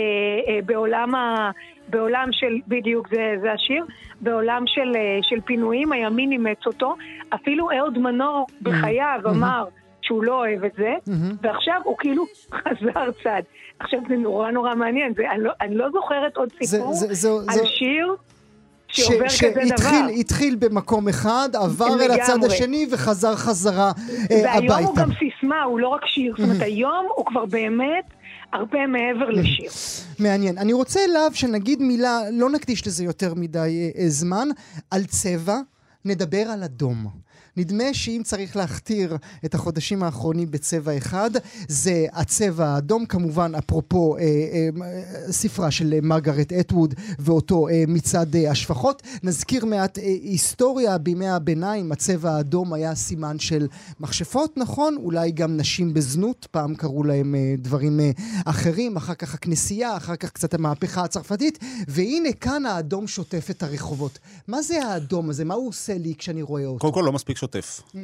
אה, בעולם, ה, בעולם של, בדיוק זה, זה השיר, בעולם של, אה, של פינויים, הימין אימץ אותו. אפילו אהוד מנור בחייו mm-hmm. אמר שהוא לא אוהב את זה, mm-hmm. ועכשיו הוא כאילו חזר צעד. עכשיו זה נורא נורא מעניין, זה, אני, לא, אני לא זוכרת עוד סיפור זה, זה, זה, על זה... שיר. שעובר ש, כזה שהתחיל, דבר. שהתחיל במקום אחד, עבר לגמרי. אל הצד השני וחזר חזרה אה, הביתה. והיום הוא גם סיסמה, הוא לא רק שיר. זאת אומרת, היום הוא כבר באמת... הרבה מעבר לשיר. מעניין. אני רוצה אליו שנגיד מילה, לא נקדיש לזה יותר מדי אה, זמן, על צבע, נדבר על אדום. נדמה שאם צריך להכתיר את החודשים האחרונים בצבע אחד, זה הצבע האדום, כמובן, אפרופו אה, אה, ספרה של מרגרט אטווד ואותו אה, מצעד אה, השפחות. נזכיר מעט אה, היסטוריה בימי הביניים, הצבע האדום היה סימן של מכשפות, נכון? אולי גם נשים בזנות, פעם קראו להם אה, דברים אה, אחרים, אחר כך הכנסייה, אחר כך קצת המהפכה הצרפתית, והנה כאן האדום שוטף את הרחובות. מה זה האדום הזה? מה הוא עושה לי כשאני רואה אותו? קודם כל לא מספיק שוטף. Mm.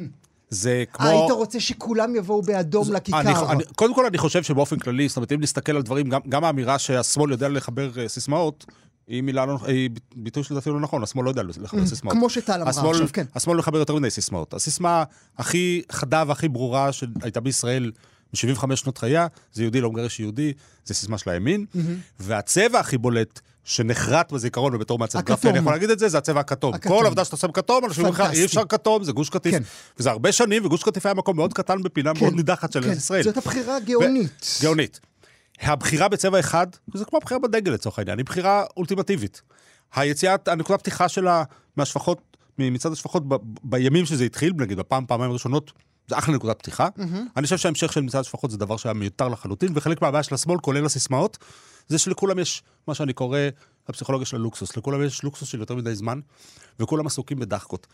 זה כמו... היית רוצה שכולם יבואו באדום זה, לכיכר. אני, אני, קודם כל, אני חושב שבאופן כללי, זאת אומרת, אם נסתכל על דברים, גם, גם האמירה שהשמאל יודע לחבר uh, סיסמאות, היא מילה לא, היא ביטוי שלדעתי לא נכון, השמאל לא יודע לחבר mm, סיסמאות. כמו שטל אמרה עכשיו, כן. השמאל מחבר יותר מדי סיסמאות. הסיסמה הכי חדה והכי ברורה שהייתה בישראל ב-75 שנות חייה, זה יהודי לא מגרש יהודי, זה סיסמה של הימין, mm-hmm. והצבע הכי בולט שנחרט בזיכרון, ובתור מעצב גרפי אני יכול להגיד את זה, זה הצבע הכתום. הכתום. כל עבודה שאתה עושה בכתום, אנשים אומרים לך, אי אפשר כתום, זה גוש קטיף. כן. וזה הרבה שנים, וגוש קטיף היה מקום מאוד קטן בפינה כן. מאוד נידחת של כן. ישראל. זאת הבחירה גאונית. ו... גאונית. הבחירה בצבע אחד, זה כמו הבחירה בדגל לצורך העניין, היא בחירה אולטימטיבית. היציאת, הנקודת פתיחה שלה מהשפחות, מצד השפחות ב, בימים שזה התחיל, נגיד בפעם, פעמיים ראשונות, זה אחלה נקודת פתיחה. Mm-hmm. אני חושב שההמשך של מצעד השפחות זה דבר שהיה מיותר לחלוטין, וחלק מהבעיה של השמאל, כולל הסיסמאות, זה שלכולם יש מה שאני קורא הפסיכולוגיה של הלוקסוס. לכולם יש לוקסוס של יותר מדי זמן, וכולם עסוקים בדאחקות.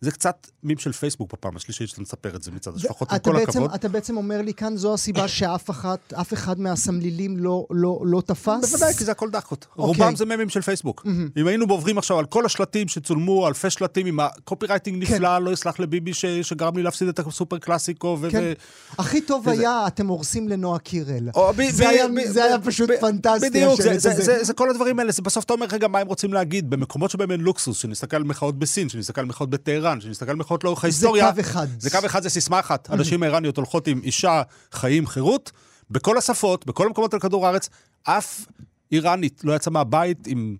זה קצת מימז של פייסבוק בפעם השלישית שאתה מספר את זה מצד השבחות, עם כל בעצם, הכבוד. אתה בעצם אומר לי כאן, זו הסיבה שאף אחת, אף אחד מהסמלילים לא, לא, לא תפס? בוודאי, כי זה הכל דאחקות. Okay. אוקיי. רובם זה מימז של פייסבוק. Mm-hmm. אם היינו עוברים עכשיו על כל השלטים שצולמו, אלפי שלטים עם ה copywriting כן. נפלא, לא יסלח לביבי ש... שגרם לי להפסיד את הסופר קלאסיקו. ו... כן. הכי טוב וזה... היה, אתם הורסים לנועה קירל. או, ב... זה, ב... היה, ב... זה היה פשוט פנטסטי. בדיוק, זה, זה, זה, זה, זה כל הדברים האלה. בסוף אתה אומר, רגע, מה הם רוצים להגיד? במקומות שבהם אין לוקסוס, שנסתכל על מחאות בסין, שנסתכל על מחאות בטהרן, איראן, על מלחמות לאורך ההיסטוריה... זה קו אחד. זה קו אחד, זה סיסמה אחת. הנשים האיראניות הולכות עם אישה, חיים, חירות, בכל השפות, בכל המקומות על כדור הארץ, אף איראנית לא יצאה מהבית עם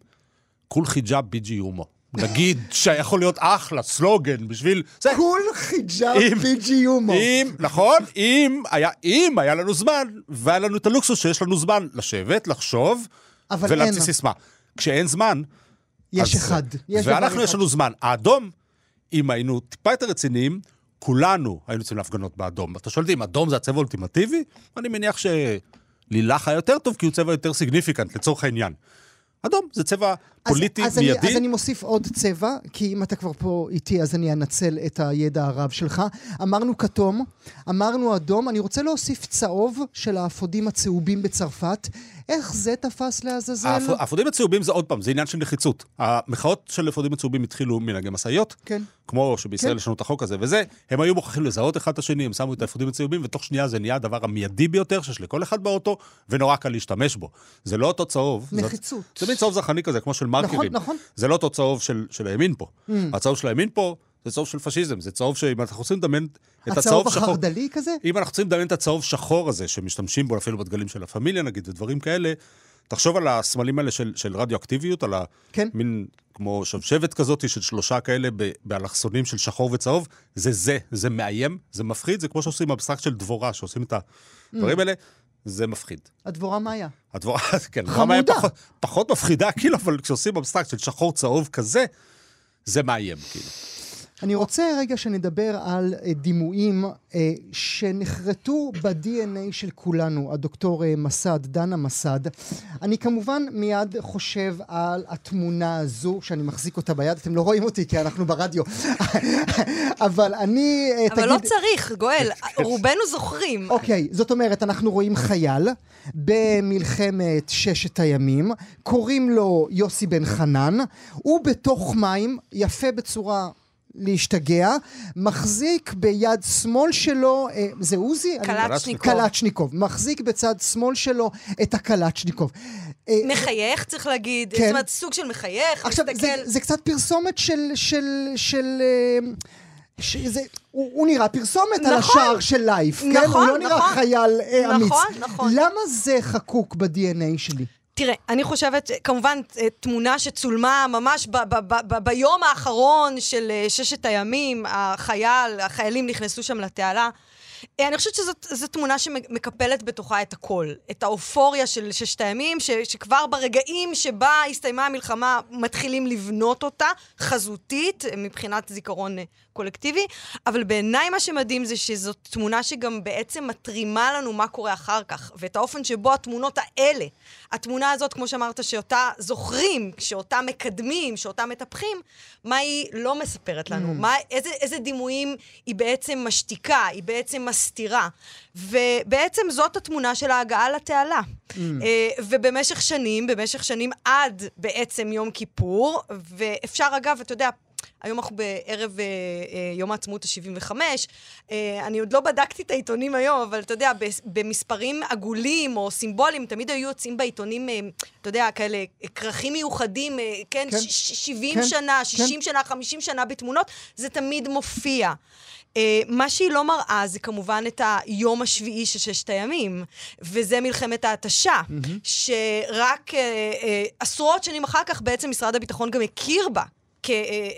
כול חיג'אב ביג'י יומו. נגיד שיכול להיות אחלה סלוגן בשביל... זה... כול חיג'אב ביג'י יומו. אם, נכון, אם היה, אם היה לנו זמן, והיה לנו את הלוקסוס שיש לנו זמן לשבת, לחשוב, ולהמציא סיסמה. כשאין זמן... יש אז, אחד. יש ואנחנו, יש לנו זמן. האדום, אם היינו טיפה יותר רציניים, כולנו היינו יוצאים להפגנות באדום. אתה שואל אותי אם אדום זה הצבע האולטימטיבי? אני מניח שלילך היה יותר טוב, כי הוא צבע יותר significant, לצורך העניין. אדום זה צבע פוליטי אז, אז מיידי. אני, אז אני מוסיף עוד צבע, כי אם אתה כבר פה איתי, אז אני אנצל את הידע הרב שלך. אמרנו כתום, אמרנו אדום, אני רוצה להוסיף צהוב של האפודים הצהובים בצרפת. איך זה תפס לעזאזל? האפודים הצהובים זה עוד פעם, זה עניין של נחיצות. המחאות של האפודים הצהובים התחילו מנהגי משאיות, כן. כמו שבישראל כן. יש לנו את החוק הזה וזה, הם היו מוכרחים לזהות אחד את השני, הם שמו את האפודים הצהובים, ותוך שנייה זה נהיה הדבר המיידי ביותר שיש לכל אחד באוטו, ונורא קל להשתמש בו. זה לא אותו צהוב. נחיצות. זה, זה מין צהוב זרחני כזה, כמו של מרקרים. נכון, נכון. זה לא אותו צהוב של, של הימין פה. Mm. הצהוב של הימין פה זה צהוב של פשיזם, זה צהוב שאם אנחנו רוצים לדמיין את הצהוב שחור... הצהוב החרד"לי כזה? אם אנחנו רוצים לדמיין את הצהוב שחור הזה, שמשתמשים בו אפילו בדגלים של הפמיליה נגיד, ודברים כאלה, תחשוב על הסמלים האלה של, של רדיואקטיביות, על כן. המין כמו שבשבת כזאת של שלושה כאלה באלכסונים של שחור וצהוב, זה זה, זה מאיים, זה מפחיד, זה כמו שעושים אבסטרקט של דבורה, שעושים את הדברים mm. האלה. זה מפחיד. הדבורה מאיה. הדבורה, כן, הדבורה מאיה פחות, פחות מפחידה, כאילו, אבל כשעושים אבסטרקט של שחור צהוב כזה, זה מאיים, כאילו. אני רוצה רגע שנדבר על אה, דימויים אה, שנחרטו ב-DNA של כולנו, הדוקטור אה, מסד, דנה מסד. אני כמובן מיד חושב על התמונה הזו, שאני מחזיק אותה ביד, אתם לא רואים אותי כי אנחנו ברדיו, אבל אני... אבל תגיד... לא צריך, גואל, רובנו זוכרים. אוקיי, זאת אומרת, אנחנו רואים חייל במלחמת ששת הימים, קוראים לו יוסי בן חנן, הוא בתוך מים, יפה בצורה... להשתגע, מחזיק ביד שמאל שלו, אה, זה עוזי? קלצ'ניקוב. קלצ'ניקוב. מחזיק בצד שמאל שלו את הקלצ'ניקוב. אה, מחייך, צריך להגיד. כן. זאת אומרת, סוג של מחייך, עכשיו, מסתכל... זה, זה קצת פרסומת של... של, של אה, שזה, הוא, הוא נראה פרסומת נכון, על השער של לייף, נכון, כן? הוא לא נכון, נראה חייל אה, אמיץ. נכון, נכון. למה זה חקוק ב-DNA שלי? תראה, אני חושבת, כמובן, תמונה שצולמה ממש ב- ב- ב- ביום האחרון של אה, ששת הימים, החייל, החיילים נכנסו שם לתעלה. אה, אני חושבת שזו תמונה שמקפלת בתוכה את הכל. את האופוריה של ששת הימים, ש, שכבר ברגעים שבה הסתיימה המלחמה, מתחילים לבנות אותה, חזותית, מבחינת זיכרון אה, קולקטיבי, אבל בעיניי מה שמדהים זה שזאת תמונה שגם בעצם מתרימה לנו מה קורה אחר כך, ואת האופן שבו התמונות האלה, התמונה הזאת, כמו שאמרת, שאותה זוכרים, שאותה מקדמים, שאותה מטפחים, מה היא לא מספרת לנו, mm. מה, איזה, איזה דימויים היא בעצם משתיקה, היא בעצם מסתירה. ובעצם זאת התמונה של ההגעה לתעלה. Mm. אה, ובמשך שנים, במשך שנים עד בעצם יום כיפור, ואפשר אגב, אתה יודע, היום אנחנו בערב אה, אה, יום העצמאות ה-75. אה, אני עוד לא בדקתי את העיתונים היום, אבל אתה יודע, במספרים עגולים או סימבוליים, תמיד היו יוצאים בעיתונים, אה, אתה יודע, כאלה כרכים מיוחדים, אה, כן, כן. 70 כן, שנה, 60 כן. שנה, 50 שנה בתמונות, זה תמיד מופיע. Uh, מה שהיא לא מראה זה כמובן את היום השביעי של ששת הימים, וזה מלחמת ההתשה, mm-hmm. שרק uh, uh, עשרות שנים אחר כך בעצם משרד הביטחון גם הכיר בה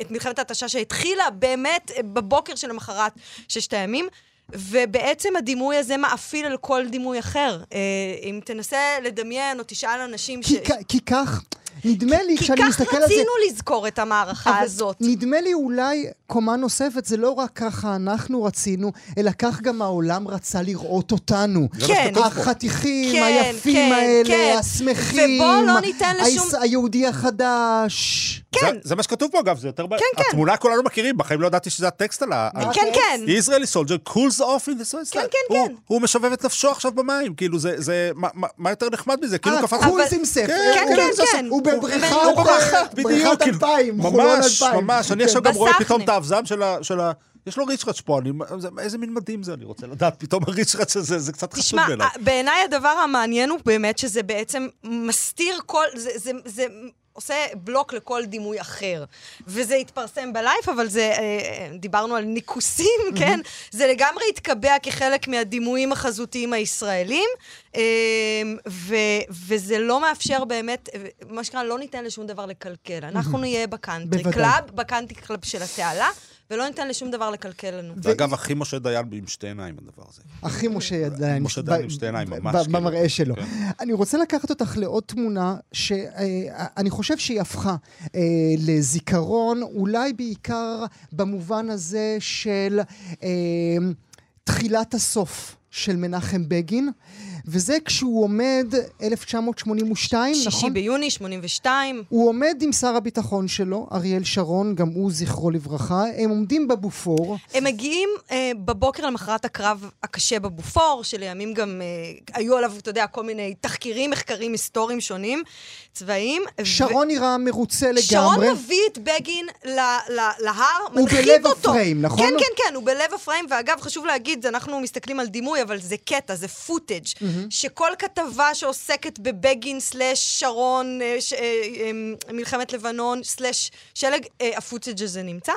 את מלחמת ההתשה שהתחילה באמת בבוקר של למחרת ששת הימים. ובעצם הדימוי הזה מאפיל על כל דימוי אחר. אה, אם תנסה לדמיין או תשאל אנשים ש... כי כך, נדמה לי, כשאני מסתכל על זה... כי כך רצינו לזכור את המערכה הזאת. נדמה לי אולי קומה נוספת, זה לא רק ככה אנחנו רצינו, אלא כך גם העולם רצה לראות אותנו. כן. החתיכים, כן, היפים כן, האלה, כן. השמחים. ובואו לא ניתן לשום... היהודי החדש. כן. זה, זה מה שכתוב פה, אגב, זה יותר... כן, כן. התמונה כולנו מכירים, בחיים לא ידעתי שזה הטקסט על ה... כן, כן. Israeli soldier cools off in the Swiss כן, כן, כן. הוא משובב את נפשו עכשיו במים, כאילו, זה... זה מה יותר נחמד מזה? כאילו קפץ... קולס עם ספר. כן, כן, כן. הוא בבריכת אלפיים, חולון אלפיים. ממש, ממש. אני עכשיו גם רואה פתאום את האבזם של ה... יש לו ריצ'רץ' פה, אני, איזה מין מדהים זה, אני רוצה לדעת, פתאום הריצ'רץ' הזה, זה קצת חשוב בעיניי. תשמע, בעיניי הדבר המעניין הוא באמת שזה בעצם מסתיר כל, זה, זה, זה עושה בלוק לכל דימוי אחר. וזה התפרסם בלייף, אבל זה, אה, דיברנו על ניקוסים, כן? זה לגמרי התקבע כחלק מהדימויים החזותיים הישראלים, אה, ו, וזה לא מאפשר באמת, מה שנקרא, לא ניתן לשום דבר לקלקל. אנחנו נהיה בקאנטרי קלאב, בקאנטרי קלאב של התעלה. ולא ניתן לשום דבר לקלקל לנו. ואגב, הכי משה דיין עם שתי עיניים הדבר הזה. הכי משה דיין. משה דיין עם שתי עיניים, ממש. כאילו. במראה שלו. כן. אני רוצה לקחת אותך לעוד תמונה שאני אה, חושב שהיא הפכה אה, לזיכרון, אולי בעיקר במובן הזה של אה, תחילת הסוף של מנחם בגין. וזה כשהוא עומד, 1982, שישי נכון? שישי ביוני 82. הוא עומד עם שר הביטחון שלו, אריאל שרון, גם הוא זכרו לברכה, הם עומדים בבופור. הם מגיעים אה, בבוקר למחרת הקרב הקשה בבופור, שלימים גם אה, היו עליו, אתה יודע, כל מיני תחקירים, מחקרים היסטוריים שונים, צבאיים. שרון ו... נראה מרוצה לגמרי. שרון מביא את בגין ל- ל- להר, מנחית אותו. הוא בלב הפריים, נכון? כן, כן, כן, הוא בלב הפריים, ואגב, חשוב להגיד, אנחנו מסתכלים על דימוי, אבל זה קטע, זה footage. Mm-hmm. שכל כתבה שעוסקת בבגין slash שרון, אה, ש, אה, אה, מלחמת לבנון, slash של"ג, ה footage הזה נמצא.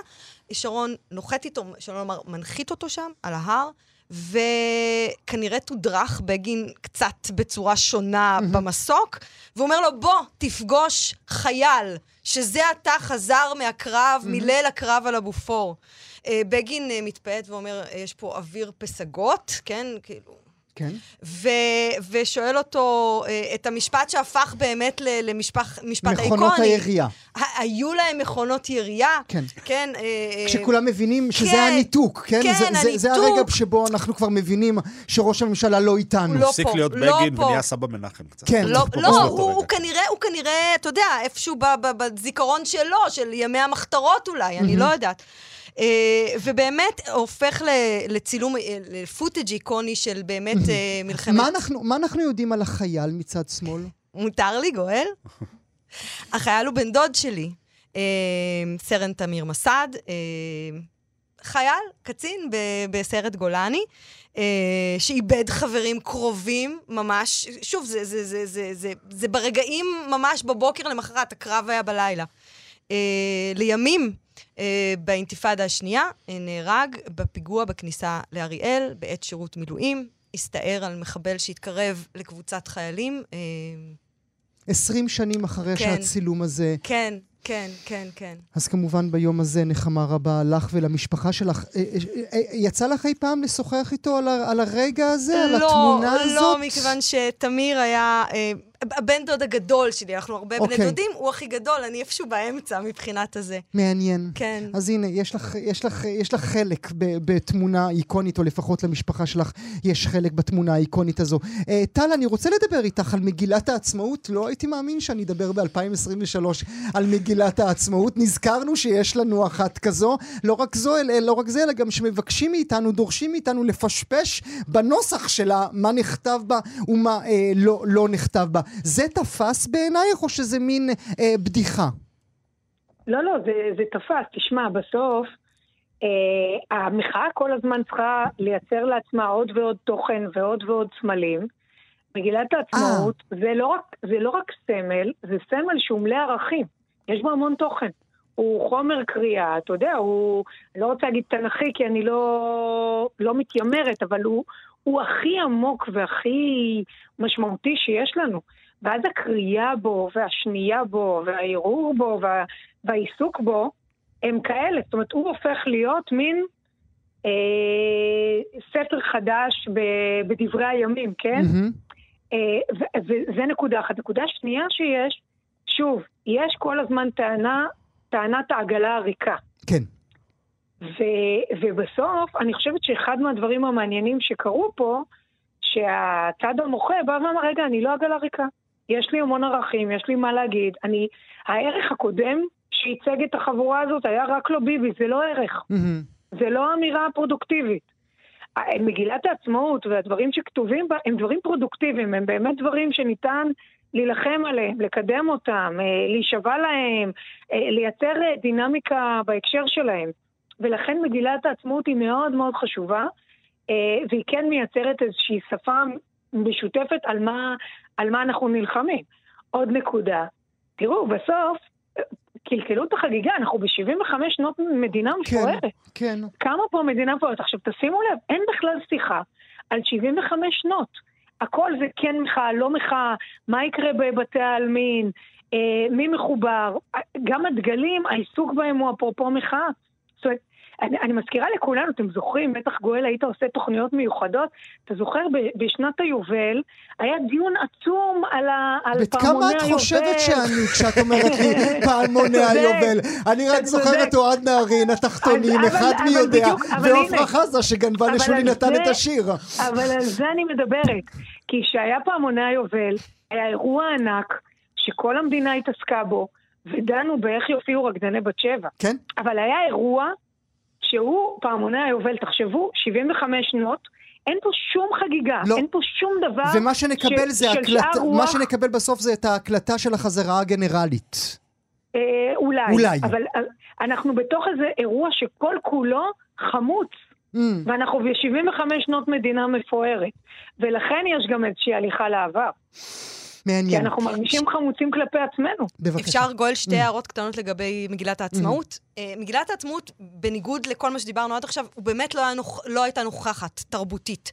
שרון נוחת איתו, שלא לומר, מנחית אותו שם, על ההר. וכנראה תודרך בגין קצת בצורה שונה mm-hmm. במסוק, והוא אומר לו, בוא, תפגוש חייל, שזה עתה חזר מהקרב, mm-hmm. מליל הקרב על הבופור. בגין מתפעט ואומר, יש פה אוויר פסגות, כן? כאילו, כן. ו- ושואל אותו אה, את המשפט שהפך באמת למשפט איקוני. מכונות הירייה. היו להם מכונות ירייה. כן. כן. אה, כשכולם מבינים שזה כן, הניתוק, כן? כן, זה, הניתוק. זה, זה הרגע שבו אנחנו כבר מבינים שראש הממשלה לא איתנו. לא הפסיק להיות לא בגין ונהיה סבא מנחם קצת. כן. לא, לא הוא, הוא, כנראה, הוא כנראה, אתה יודע, איפשהו בזיכרון שלו, של ימי המחתרות אולי, אני לא יודעת. אה, ובאמת הופך לצילום, אה, לפוטג' איקוני של באמת אה, מלחמת... מה אנחנו, מה אנחנו יודעים על החייל מצד שמאל? מותר לי, גואל? החייל הוא בן דוד שלי, סרן תמיר מסד, חייל, קצין בסיירת גולני. Uh, שאיבד חברים קרובים ממש, שוב, זה, זה, זה, זה, זה, זה ברגעים ממש בבוקר למחרת, הקרב היה בלילה. Uh, לימים אה, באינתיפאדה השנייה, אה, נהרג בפיגוע בכניסה לאריאל בעת שירות מילואים. הסתער על מחבל שהתקרב לקבוצת חיילים. אה, עשרים שנים אחרי כן, שהצילום הזה... כן, כן, כן, כן. אז כמובן ביום הזה נחמה רבה לך ולמשפחה שלך. יצא לך אי פעם לשוחח איתו על, הרגע הזה, לא, על התמונה לא, הזאת? לא, מכיוון שתמיר היה... הבן דוד הגדול שלי, אנחנו הרבה okay. בני אוקיי. דודים, הוא הכי גדול, אני איפשהו באמצע מבחינת הזה. מעניין. כן. אז הנה, יש לך, יש לך, יש לך חלק בתמונה איקונית, או לפחות למשפחה שלך יש חלק בתמונה האיקונית הזו. Uh, טל, אני רוצה לדבר איתך על מגילת העצמאות. לא הייתי מאמין שאני אדבר ב-2023 על מגילת העצמאות. נזכרנו שיש לנו אחת כזו. לא רק זו, אלא, לא רק זה, אלא גם שמבקשים מאיתנו, דורשים מאיתנו לפשפש בנוסח שלה מה נכתב בה ומה אה, לא, לא נכתב בה. זה תפס בעינייך או שזה מין אה, בדיחה? לא, לא, זה, זה תפס. תשמע, בסוף אה, המחאה כל הזמן צריכה לייצר לעצמה עוד ועוד תוכן ועוד ועוד סמלים. מגילת העצמאות אה. זה לא, רק, זה לא רק סמל, זה סמל שהוא מלא ערכים. יש בו המון תוכן. הוא חומר קריאה, אתה יודע, הוא, לא רוצה להגיד תנכי כי אני לא, לא מתיימרת, אבל הוא, הוא הכי עמוק והכי משמעותי שיש לנו. ואז הקריאה בו, והשנייה בו, והערעור בו, וה, והעיסוק בו, הם כאלה. זאת אומרת, הוא הופך להיות מין אה, ספר חדש ב, בדברי הימים, כן? Mm-hmm. אה, וזה נקודה אחת. נקודה שנייה שיש, שוב, יש כל הזמן טענה, טענת העגלה הריקה. כן. ו- ובסוף, אני חושבת שאחד מהדברים המעניינים שקרו פה, שהצד המוחה בא ואמר, רגע, אני לא עגלה ריקה. יש לי המון ערכים, יש לי מה להגיד. אני, הערך הקודם שייצג את החבורה הזאת היה רק לא ביבי, זה לא ערך. Mm-hmm. זה לא אמירה פרודוקטיבית. מגילת העצמאות והדברים שכתובים בה הם דברים פרודוקטיביים, הם באמת דברים שניתן להילחם עליהם, לקדם אותם, אה, להישבע להם, אה, לייצר אה, דינמיקה בהקשר שלהם. ולכן מגילת העצמאות היא מאוד מאוד חשובה, והיא כן מייצרת איזושהי שפה משותפת על מה, על מה אנחנו נלחמים. עוד נקודה, תראו, בסוף, קלקלו את החגיגה, אנחנו ב-75 שנות מדינה כן, מפוארת. כן. כמה פה מדינה מפוארת? עכשיו, תשימו לב, אין בכלל שיחה על 75 שנות. הכל זה כן מחאה, לא מחאה, מה יקרה בבתי העלמין, אה, מי מחובר. גם הדגלים, העיסוק בהם הוא אפרופו מחאה. זאת אומרת, אני, אני מזכירה לכולנו, אתם זוכרים, בטח גואל היית עושה תוכניות מיוחדות, אתה זוכר, ב, בשנת היובל היה דיון עצום על, ה, על פעמוני היובל. כמה את חושבת שאני כשאת אומרת לי פעמוני היובל? אני רק זוכר את אוהד נהרין, התחתונים, אחד מי יודע, ועופרה חזה שגנבה לשולי נתן את השיר. אבל על זה אני מדברת, כי כשהיה פעמוני היובל, היה אירוע ענק, שכל המדינה התעסקה בו, ודנו באיך יופיעו רקדני בת שבע. כן. אבל היה אירוע שהוא פעמוני היובל, תחשבו, 75 שנות, אין פה שום חגיגה, לא. אין פה שום דבר ומה שנקבל ש, זה הקלטה, רוח... מה שנקבל בסוף זה את ההקלטה של החזרה הגנרלית. אה, אולי. אולי. אבל אה, אנחנו בתוך איזה אירוע שכל כולו חמוץ. Mm. ואנחנו ב-75 שנות מדינה מפוארת. ולכן יש גם איזושהי הליכה לעבר. מעניין. כי אנחנו מרגישים חמוצים כלפי עצמנו. בבקשה. אפשר, גואל, שתי mm. הערות קטנות לגבי מגילת העצמאות. Mm. Uh, מגילת העצמאות, בניגוד לכל מה שדיברנו עד עכשיו, הוא באמת לא, היה נוכ... לא הייתה נוכחת תרבותית.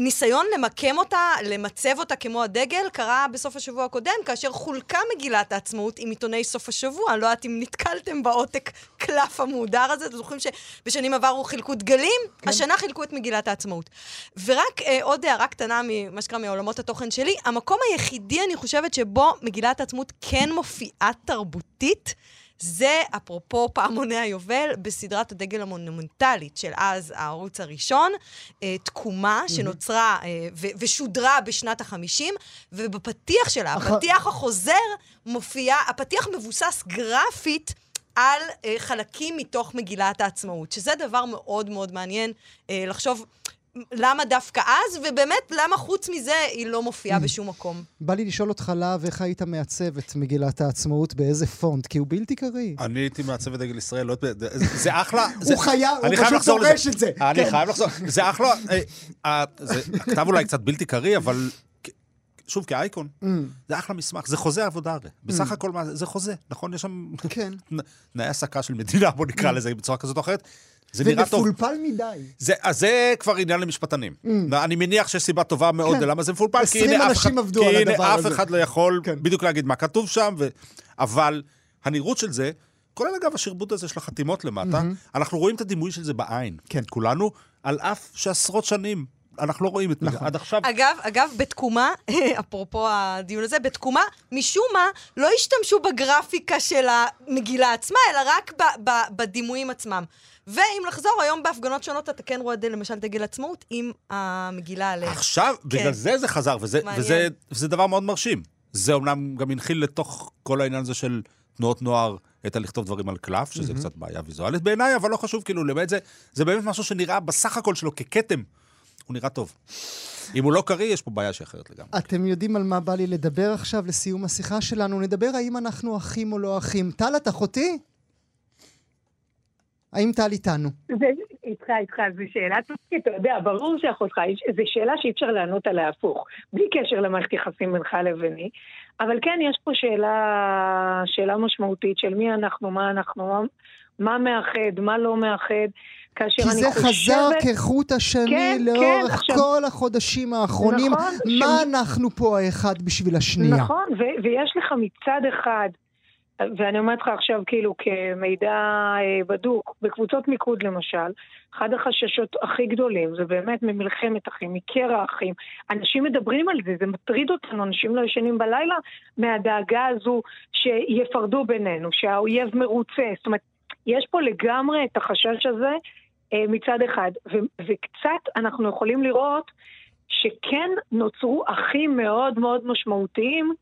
ניסיון למקם אותה, למצב אותה כמו הדגל, קרה בסוף השבוע הקודם, כאשר חולקה מגילת העצמאות עם עיתוני סוף השבוע. אני לא יודעת אם נתקלתם בעותק קלף המהודר הזה. אתם זוכרים שבשנים עברו חילקו דגלים? כן. השנה חילקו את מגילת העצמאות. ורק אה, עוד הערה קטנה ממה שקרה מעולמות התוכן שלי, המקום היחידי, אני חושבת, שבו מגילת העצמאות כן מופיעה תרבותית, זה, אפרופו פעמוני היובל, בסדרת הדגל המונומנטלית של אז, הערוץ הראשון, אה, תקומה שנוצרה אה, ושודרה בשנת החמישים, ובפתיח שלה, הפתיח החוזר, מופיע, הפתיח מבוסס גרפית. על אה, חלקים מתוך מגילת העצמאות, שזה דבר מאוד מאוד מעניין אה, לחשוב למה דווקא אז, ובאמת, למה חוץ מזה היא לא מופיעה mm. בשום מקום. בא לי לשאול אותך, להב, איך היית מעצב את מגילת העצמאות, באיזה פונט? כי הוא בלתי קריא. אני הייתי מעצב את דגל ישראל, לא זה אחלה. הוא חייב, הוא פשוט דורש את זה. אני כן. חייב לחזור, זה אחלה. אה, אה, הכתב אולי קצת בלתי קריא, אבל שוב, כאייקון, mm. זה אחלה מסמך, זה חוזה עבודה הרי. בסך mm. הכל, זה חוזה, נכון? יש שם כן. תנאי העסקה של מדינה, בוא נקרא לזה בצורה כזאת או אחרת. זה נראה טוב. זה מפולפל מדי. זה, אז זה כבר עניין למשפטנים. Mm. אני מניח שיש סיבה טובה מאוד כן. למה זה מפולפל, כי הנה אף, אחד, כי הנה אף אחד לא יכול כן. בדיוק להגיד מה כתוב שם, ו... אבל הנראות של זה, כולל אגב השרבוט הזה של החתימות למטה, mm-hmm. אנחנו רואים את הדימוי של זה בעין. כן. כולנו, על אף שעשרות שנים אנחנו לא רואים את נכון. עד עכשיו. אגב, אגב, בתקומה, אפרופו הדיון הזה, בתקומה, משום מה, לא השתמשו בגרפיקה של המגילה עצמה, אלא רק ב- ב- בדימויים עצמם. ואם לחזור, היום בהפגנות שונות אתה כן רואה למשל דגל עצמאות עם המגילה עליה. עכשיו, כן. בגלל זה זה חזר, וזה, וזה, וזה דבר מאוד מרשים. זה אומנם גם הנחיל לתוך כל העניין הזה של תנועות נוער, את הלכתוב דברים על קלף, שזה mm-hmm. קצת בעיה ויזואלית בעיניי, אבל לא חשוב, כאילו, באמת זה, זה באמת משהו שנראה בסך הכל שלו ככתם. הוא נראה טוב. אם הוא לא קריא, יש פה בעיה שאחרת לגמרי. אתם יודעים על מה בא לי לדבר עכשיו לסיום השיחה שלנו? נדבר האם אנחנו אחים או לא אחים. טל, את אחותי? האם טל איתנו? איתך, איתך, זו שאלה טובה, אתה יודע, ברור שאחותך, זו שאלה שאי אפשר לענות עליה הפוך, בלי קשר למערכת יחסים בינך לביני, אבל כן, יש פה שאלה, שאלה משמעותית של מי אנחנו, מה אנחנו, מה מאחד, מה לא מאחד. כאשר אני חושבת... כי זה חזר כחוט השני כן, לאורך כן, עכשיו... כל החודשים האחרונים. נכון, מה ש... אנחנו פה האחד בשביל השנייה? נכון, ו- ויש לך מצד אחד ואני אומרת לך עכשיו כאילו כמידע אה, בדוק, בקבוצות מיקוד למשל, אחד החששות הכי גדולים זה באמת ממלחמת אחים, מקרע אחים. אנשים מדברים על זה, זה מטריד אותנו, אנשים לא ישנים בלילה מהדאגה הזו שיפרדו בינינו, שהאויב מרוצה. זאת אומרת, יש פה לגמרי את החשש הזה מצד אחד. ו- וקצת אנחנו יכולים לראות שכן נוצרו אחים מאוד מאוד משמעותיים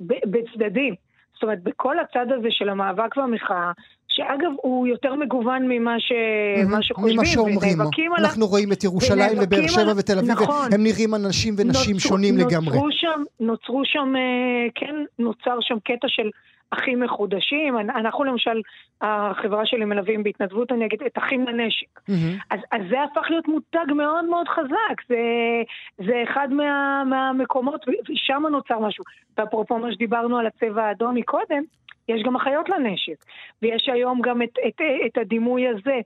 בצדדים. זאת אומרת, בכל הצד הזה של המאבק והמחאה, שאגב, הוא יותר מגוון ממה, ש... mm-hmm. שחושבים. ממה שאומרים. אנחנו רואים את ירושלים ובאר שבע על... ותל אביב, נכון. הם נראים אנשים ונשים נוצר, שונים נוצרו לגמרי. שם, נוצרו שם, אה, כן, נוצר שם קטע של אחים מחודשים. אנחנו למשל, החברה שלי מלווים בהתנדבות, אני אגיד, את אחים לנשק. Mm-hmm. אז, אז זה הפך להיות מותג מאוד מאוד חזק. זה, זה אחד מה, מהמקומות, ושם נוצר משהו. ואפרופו מה שדיברנו על הצבע האדום מקודם, יש גם אחיות לנשק. ויש היום גם את, את, את הדימוי הזה.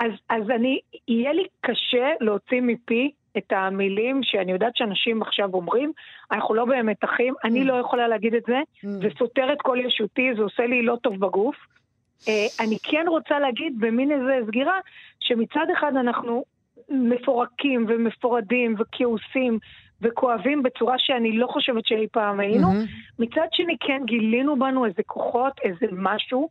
אז, אז אני, יהיה לי קשה להוציא מפי את המילים שאני יודעת שאנשים עכשיו אומרים, אנחנו לא באמת אחים, אני. לא יכולה להגיד את זה, mm. זה סותר את כל ישותי, זה עושה לי לא טוב בגוף. Uh, אני כן רוצה להגיד במין איזה סגירה, שמצד אחד אנחנו מפורקים ומפורדים וכעוסים וכואבים בצורה שאני לא חושבת שאי פעם היינו. Mm-hmm. מצד שני כן גילינו בנו איזה כוחות, איזה משהו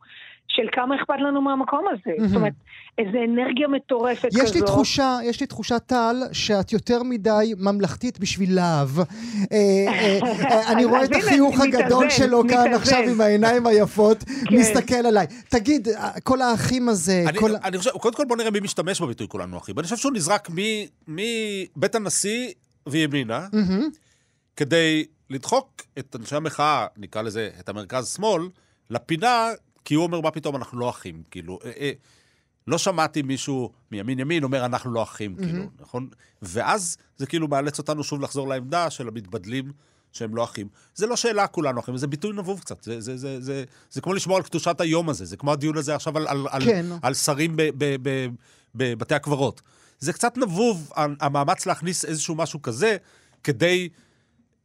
של כמה אכפת לנו מהמקום הזה. Mm-hmm. זאת אומרת, איזו אנרגיה מטורפת יש כזו. לי תחושה, יש לי תחושה, טל, שאת יותר מדי ממלכתית בשביל להב. אה, אה, אה, אני רואה את החיוך הגדול שלו כאן עכשיו עם העיניים היפות, כן. מסתכל עליי. תגיד, כל האחים הזה... אני חושב, קודם כל בוא נראה מי משתמש בביטוי כולנו אחים. אני חושב שהוא נזרק מבית הנשיא וימינה, כדי לדחוק את אנשי המחאה, נקרא לזה, את המרכז-שמאל, לפינה כי הוא אומר, מה פתאום, אנחנו לא אחים, כאילו. אה, אה, לא שמעתי מישהו מימין-ימין אומר, אנחנו לא אחים, mm-hmm. כאילו, נכון? ואז זה כאילו מאלץ אותנו שוב לחזור לעמדה של המתבדלים שהם לא אחים. זה לא שאלה כולנו אחים, זה ביטוי נבוב קצת. זה, זה, זה, זה, זה כמו לשמור על קדושת היום הזה, זה כמו הדיון הזה עכשיו על, על, כן. על, על שרים בבתי הקברות. זה קצת נבוב, המאמץ להכניס איזשהו משהו כזה, כדי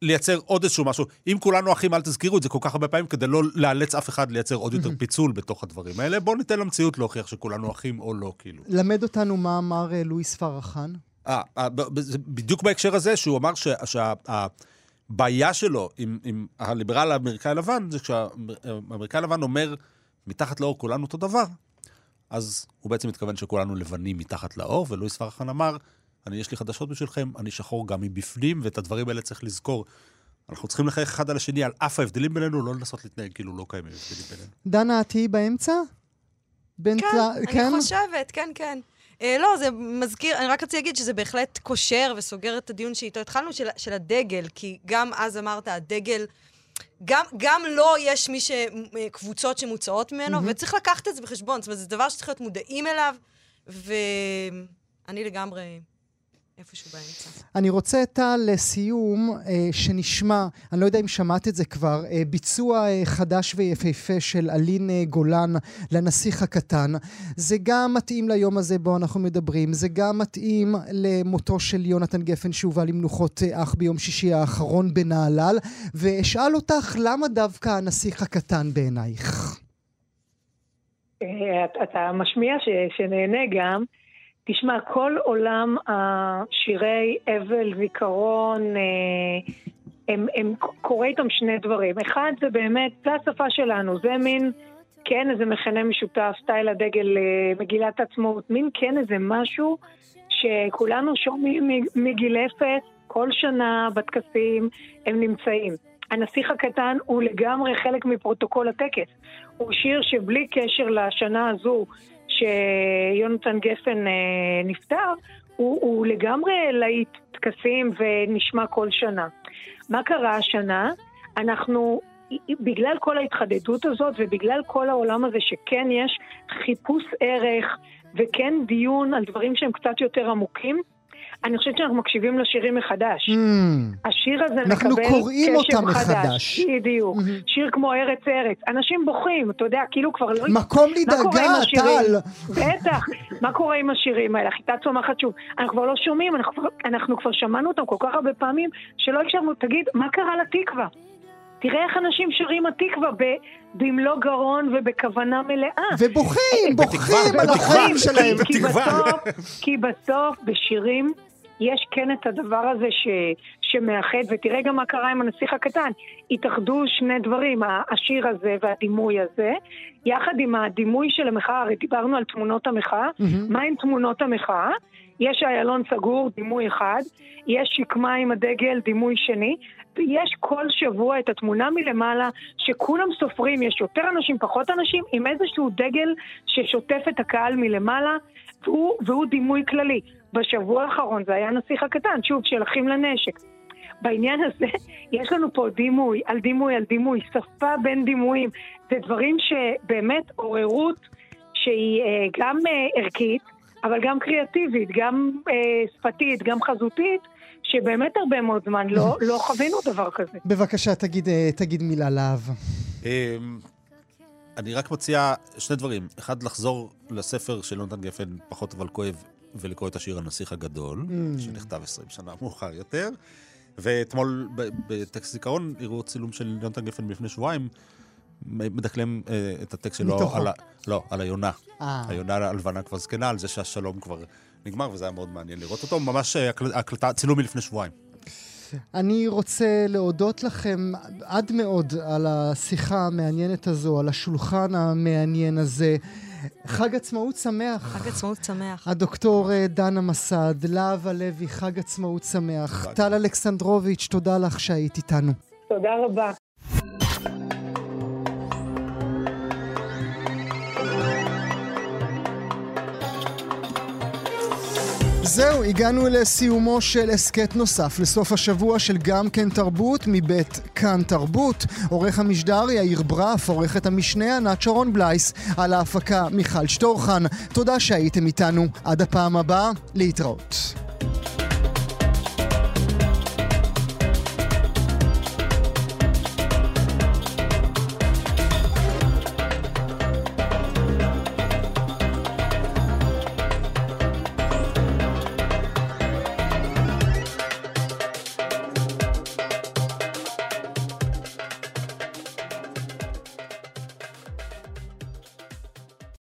לייצר עוד איזשהו משהו. אם כולנו אחים, אל תזכירו את זה כל כך הרבה פעמים, כדי לא לאלץ אף אחד לייצר עוד יותר פיצול בתוך הדברים האלה. בואו ניתן למציאות להוכיח שכולנו אחים או לא, כאילו. למד אותנו מה אמר אה, לואיס פרחן. אה, אה בדיוק בהקשר הזה, שהוא אמר שהבעיה שלו עם, עם הליברל האמריקאי הלבן, זה כשהאמריקאי הלבן אומר, מתחת לאור כולנו אותו דבר, אז הוא בעצם מתכוון שכולנו לבנים מתחת לאור, ולואיס פרחן אמר, אני, יש לי חדשות בשבילכם, אני שחור גם מבפנים, ואת הדברים האלה צריך לזכור. אנחנו צריכים לחייך אחד על השני על אף ההבדלים בינינו, לא לנסות להתנהג כאילו לא קיימים הבדלים בינינו. דנה, את תהיי באמצע? כן, אני כן? חושבת, כן, כן. אה, לא, זה מזכיר, אני רק רציתי להגיד שזה בהחלט קושר וסוגר את הדיון שאיתו התחלנו, של, של הדגל, כי גם אז אמרת, הדגל, גם, גם לא יש מי ש... קבוצות שמוצאות ממנו, mm-hmm. וצריך לקחת את זה בחשבון. זאת אומרת, זה דבר שצריך להיות מודעים אליו, ואני לגמרי איפשהו באמצע. אני רוצה, טל, לסיום, אה, שנשמע, אני לא יודע אם שמעת את זה כבר, אה, ביצוע אה, חדש ויפהפה של אלין גולן לנסיך הקטן. זה גם מתאים ליום הזה בו אנחנו מדברים, זה גם מתאים למותו של יונתן גפן שהובא למנוחות אח ביום שישי האחרון בנהלל, ואשאל אותך, למה דווקא הנסיך הקטן בעינייך? אתה משמיע שנהנה גם. תשמע, כל עולם השירי אבל, זיכרון, אה, הם, הם קורה איתם שני דברים. אחד, זה באמת, זה השפה שלנו, זה מין, כן, איזה מכנה משותף, סטייל הדגל, אה, מגילת העצמאות, מין כן איזה משהו שכולנו שומעים מגיל אפס, כל שנה בטקסים הם נמצאים. הנסיך הקטן הוא לגמרי חלק מפרוטוקול הטקס. הוא שיר שבלי קשר לשנה הזו שיונתן גפן אה, נפטר, הוא, הוא לגמרי להיט טקסים ונשמע כל שנה. מה קרה השנה? אנחנו, בגלל כל ההתחדדות הזאת ובגלל כל העולם הזה שכן יש חיפוש ערך וכן דיון על דברים שהם קצת יותר עמוקים, אני חושבת שאנחנו מקשיבים לשירים מחדש. Mm. השיר הזה מקבל קשב חדש. אנחנו קוראים אותם מחדש. בדיוק. Mm-hmm. שיר כמו ארץ ארץ. אנשים בוכים, אתה יודע, כאילו כבר לא... מקום לדאגה, טל. בטח. מה קורה עם השירים האלה? חיטה צומחת שוב. אנחנו כבר לא שומעים, אנחנו, אנחנו כבר שמענו אותם כל כך הרבה פעמים, שלא הקשבנו. תגיד, מה קרה לתקווה? תראה איך אנשים שרים התקווה במלוא גרון ובכוונה מלאה. ובוכים, בוכים על החיים שלהם. כי בסוף, בשירים יש כן את הדבר הזה ש, שמאחד, ותראה גם מה קרה עם הנסיך הקטן. התאחדו שני דברים, השיר הזה והדימוי הזה, יחד עם הדימוי של המחאה, הרי דיברנו על תמונות המחאה, mm-hmm. מה עם תמונות המחאה? יש איילון סגור, דימוי אחד, יש שקמה עם הדגל, דימוי שני, ויש כל שבוע את התמונה מלמעלה שכולם סופרים, יש יותר אנשים, פחות אנשים, עם איזשהו דגל ששוטף את הקהל מלמעלה, והוא, והוא דימוי כללי. בשבוע האחרון זה היה הנסיך הקטן, שוב, של אחים לנשק. בעניין הזה יש לנו פה דימוי על דימוי על דימוי, שפה בין דימויים. זה דברים שבאמת עוררות שהיא אה, גם אה, ערכית, אבל גם קריאטיבית, גם אה, שפתית, גם חזותית, שבאמת הרבה מאוד זמן לא, לא חווינו דבר כזה. בבקשה, תגיד, תגיד מילה להב. אני רק מציע שני דברים. אחד, לחזור לספר של יונתן גפן, פחות אבל כואב, ולקרוא את השיר הנסיך הגדול, mm. שנכתב 20 שנה מאוחר יותר. ואתמול בטקסט זיכרון הראו צילום של יונתן גפן מלפני שבועיים, מדקלם אה, את הטקסט שלו על, ה, לא, על היונה. אה. היונה הלבנה כבר זקנה, על זה שהשלום כבר נגמר, וזה היה מאוד מעניין לראות אותו. ממש אה, הקלטה, צילום מלפני שבועיים. אני רוצה להודות לכם עד מאוד על השיחה המעניינת הזו, על השולחן המעניין הזה. חג עצמאות שמח. חג עצמאות שמח. הדוקטור אה, דנה מסד, להב הלוי, חג עצמאות שמח. טל אלכסנדרוביץ', תודה לך שהיית איתנו. תודה רבה. זהו, הגענו לסיומו של הסכת נוסף לסוף השבוע של גם כן תרבות מבית כאן תרבות. עורך המשדר יאיר ברף, עורכת המשנה ענת שרון בלייס, על ההפקה מיכל שטורחן. תודה שהייתם איתנו. עד הפעם הבאה, להתראות.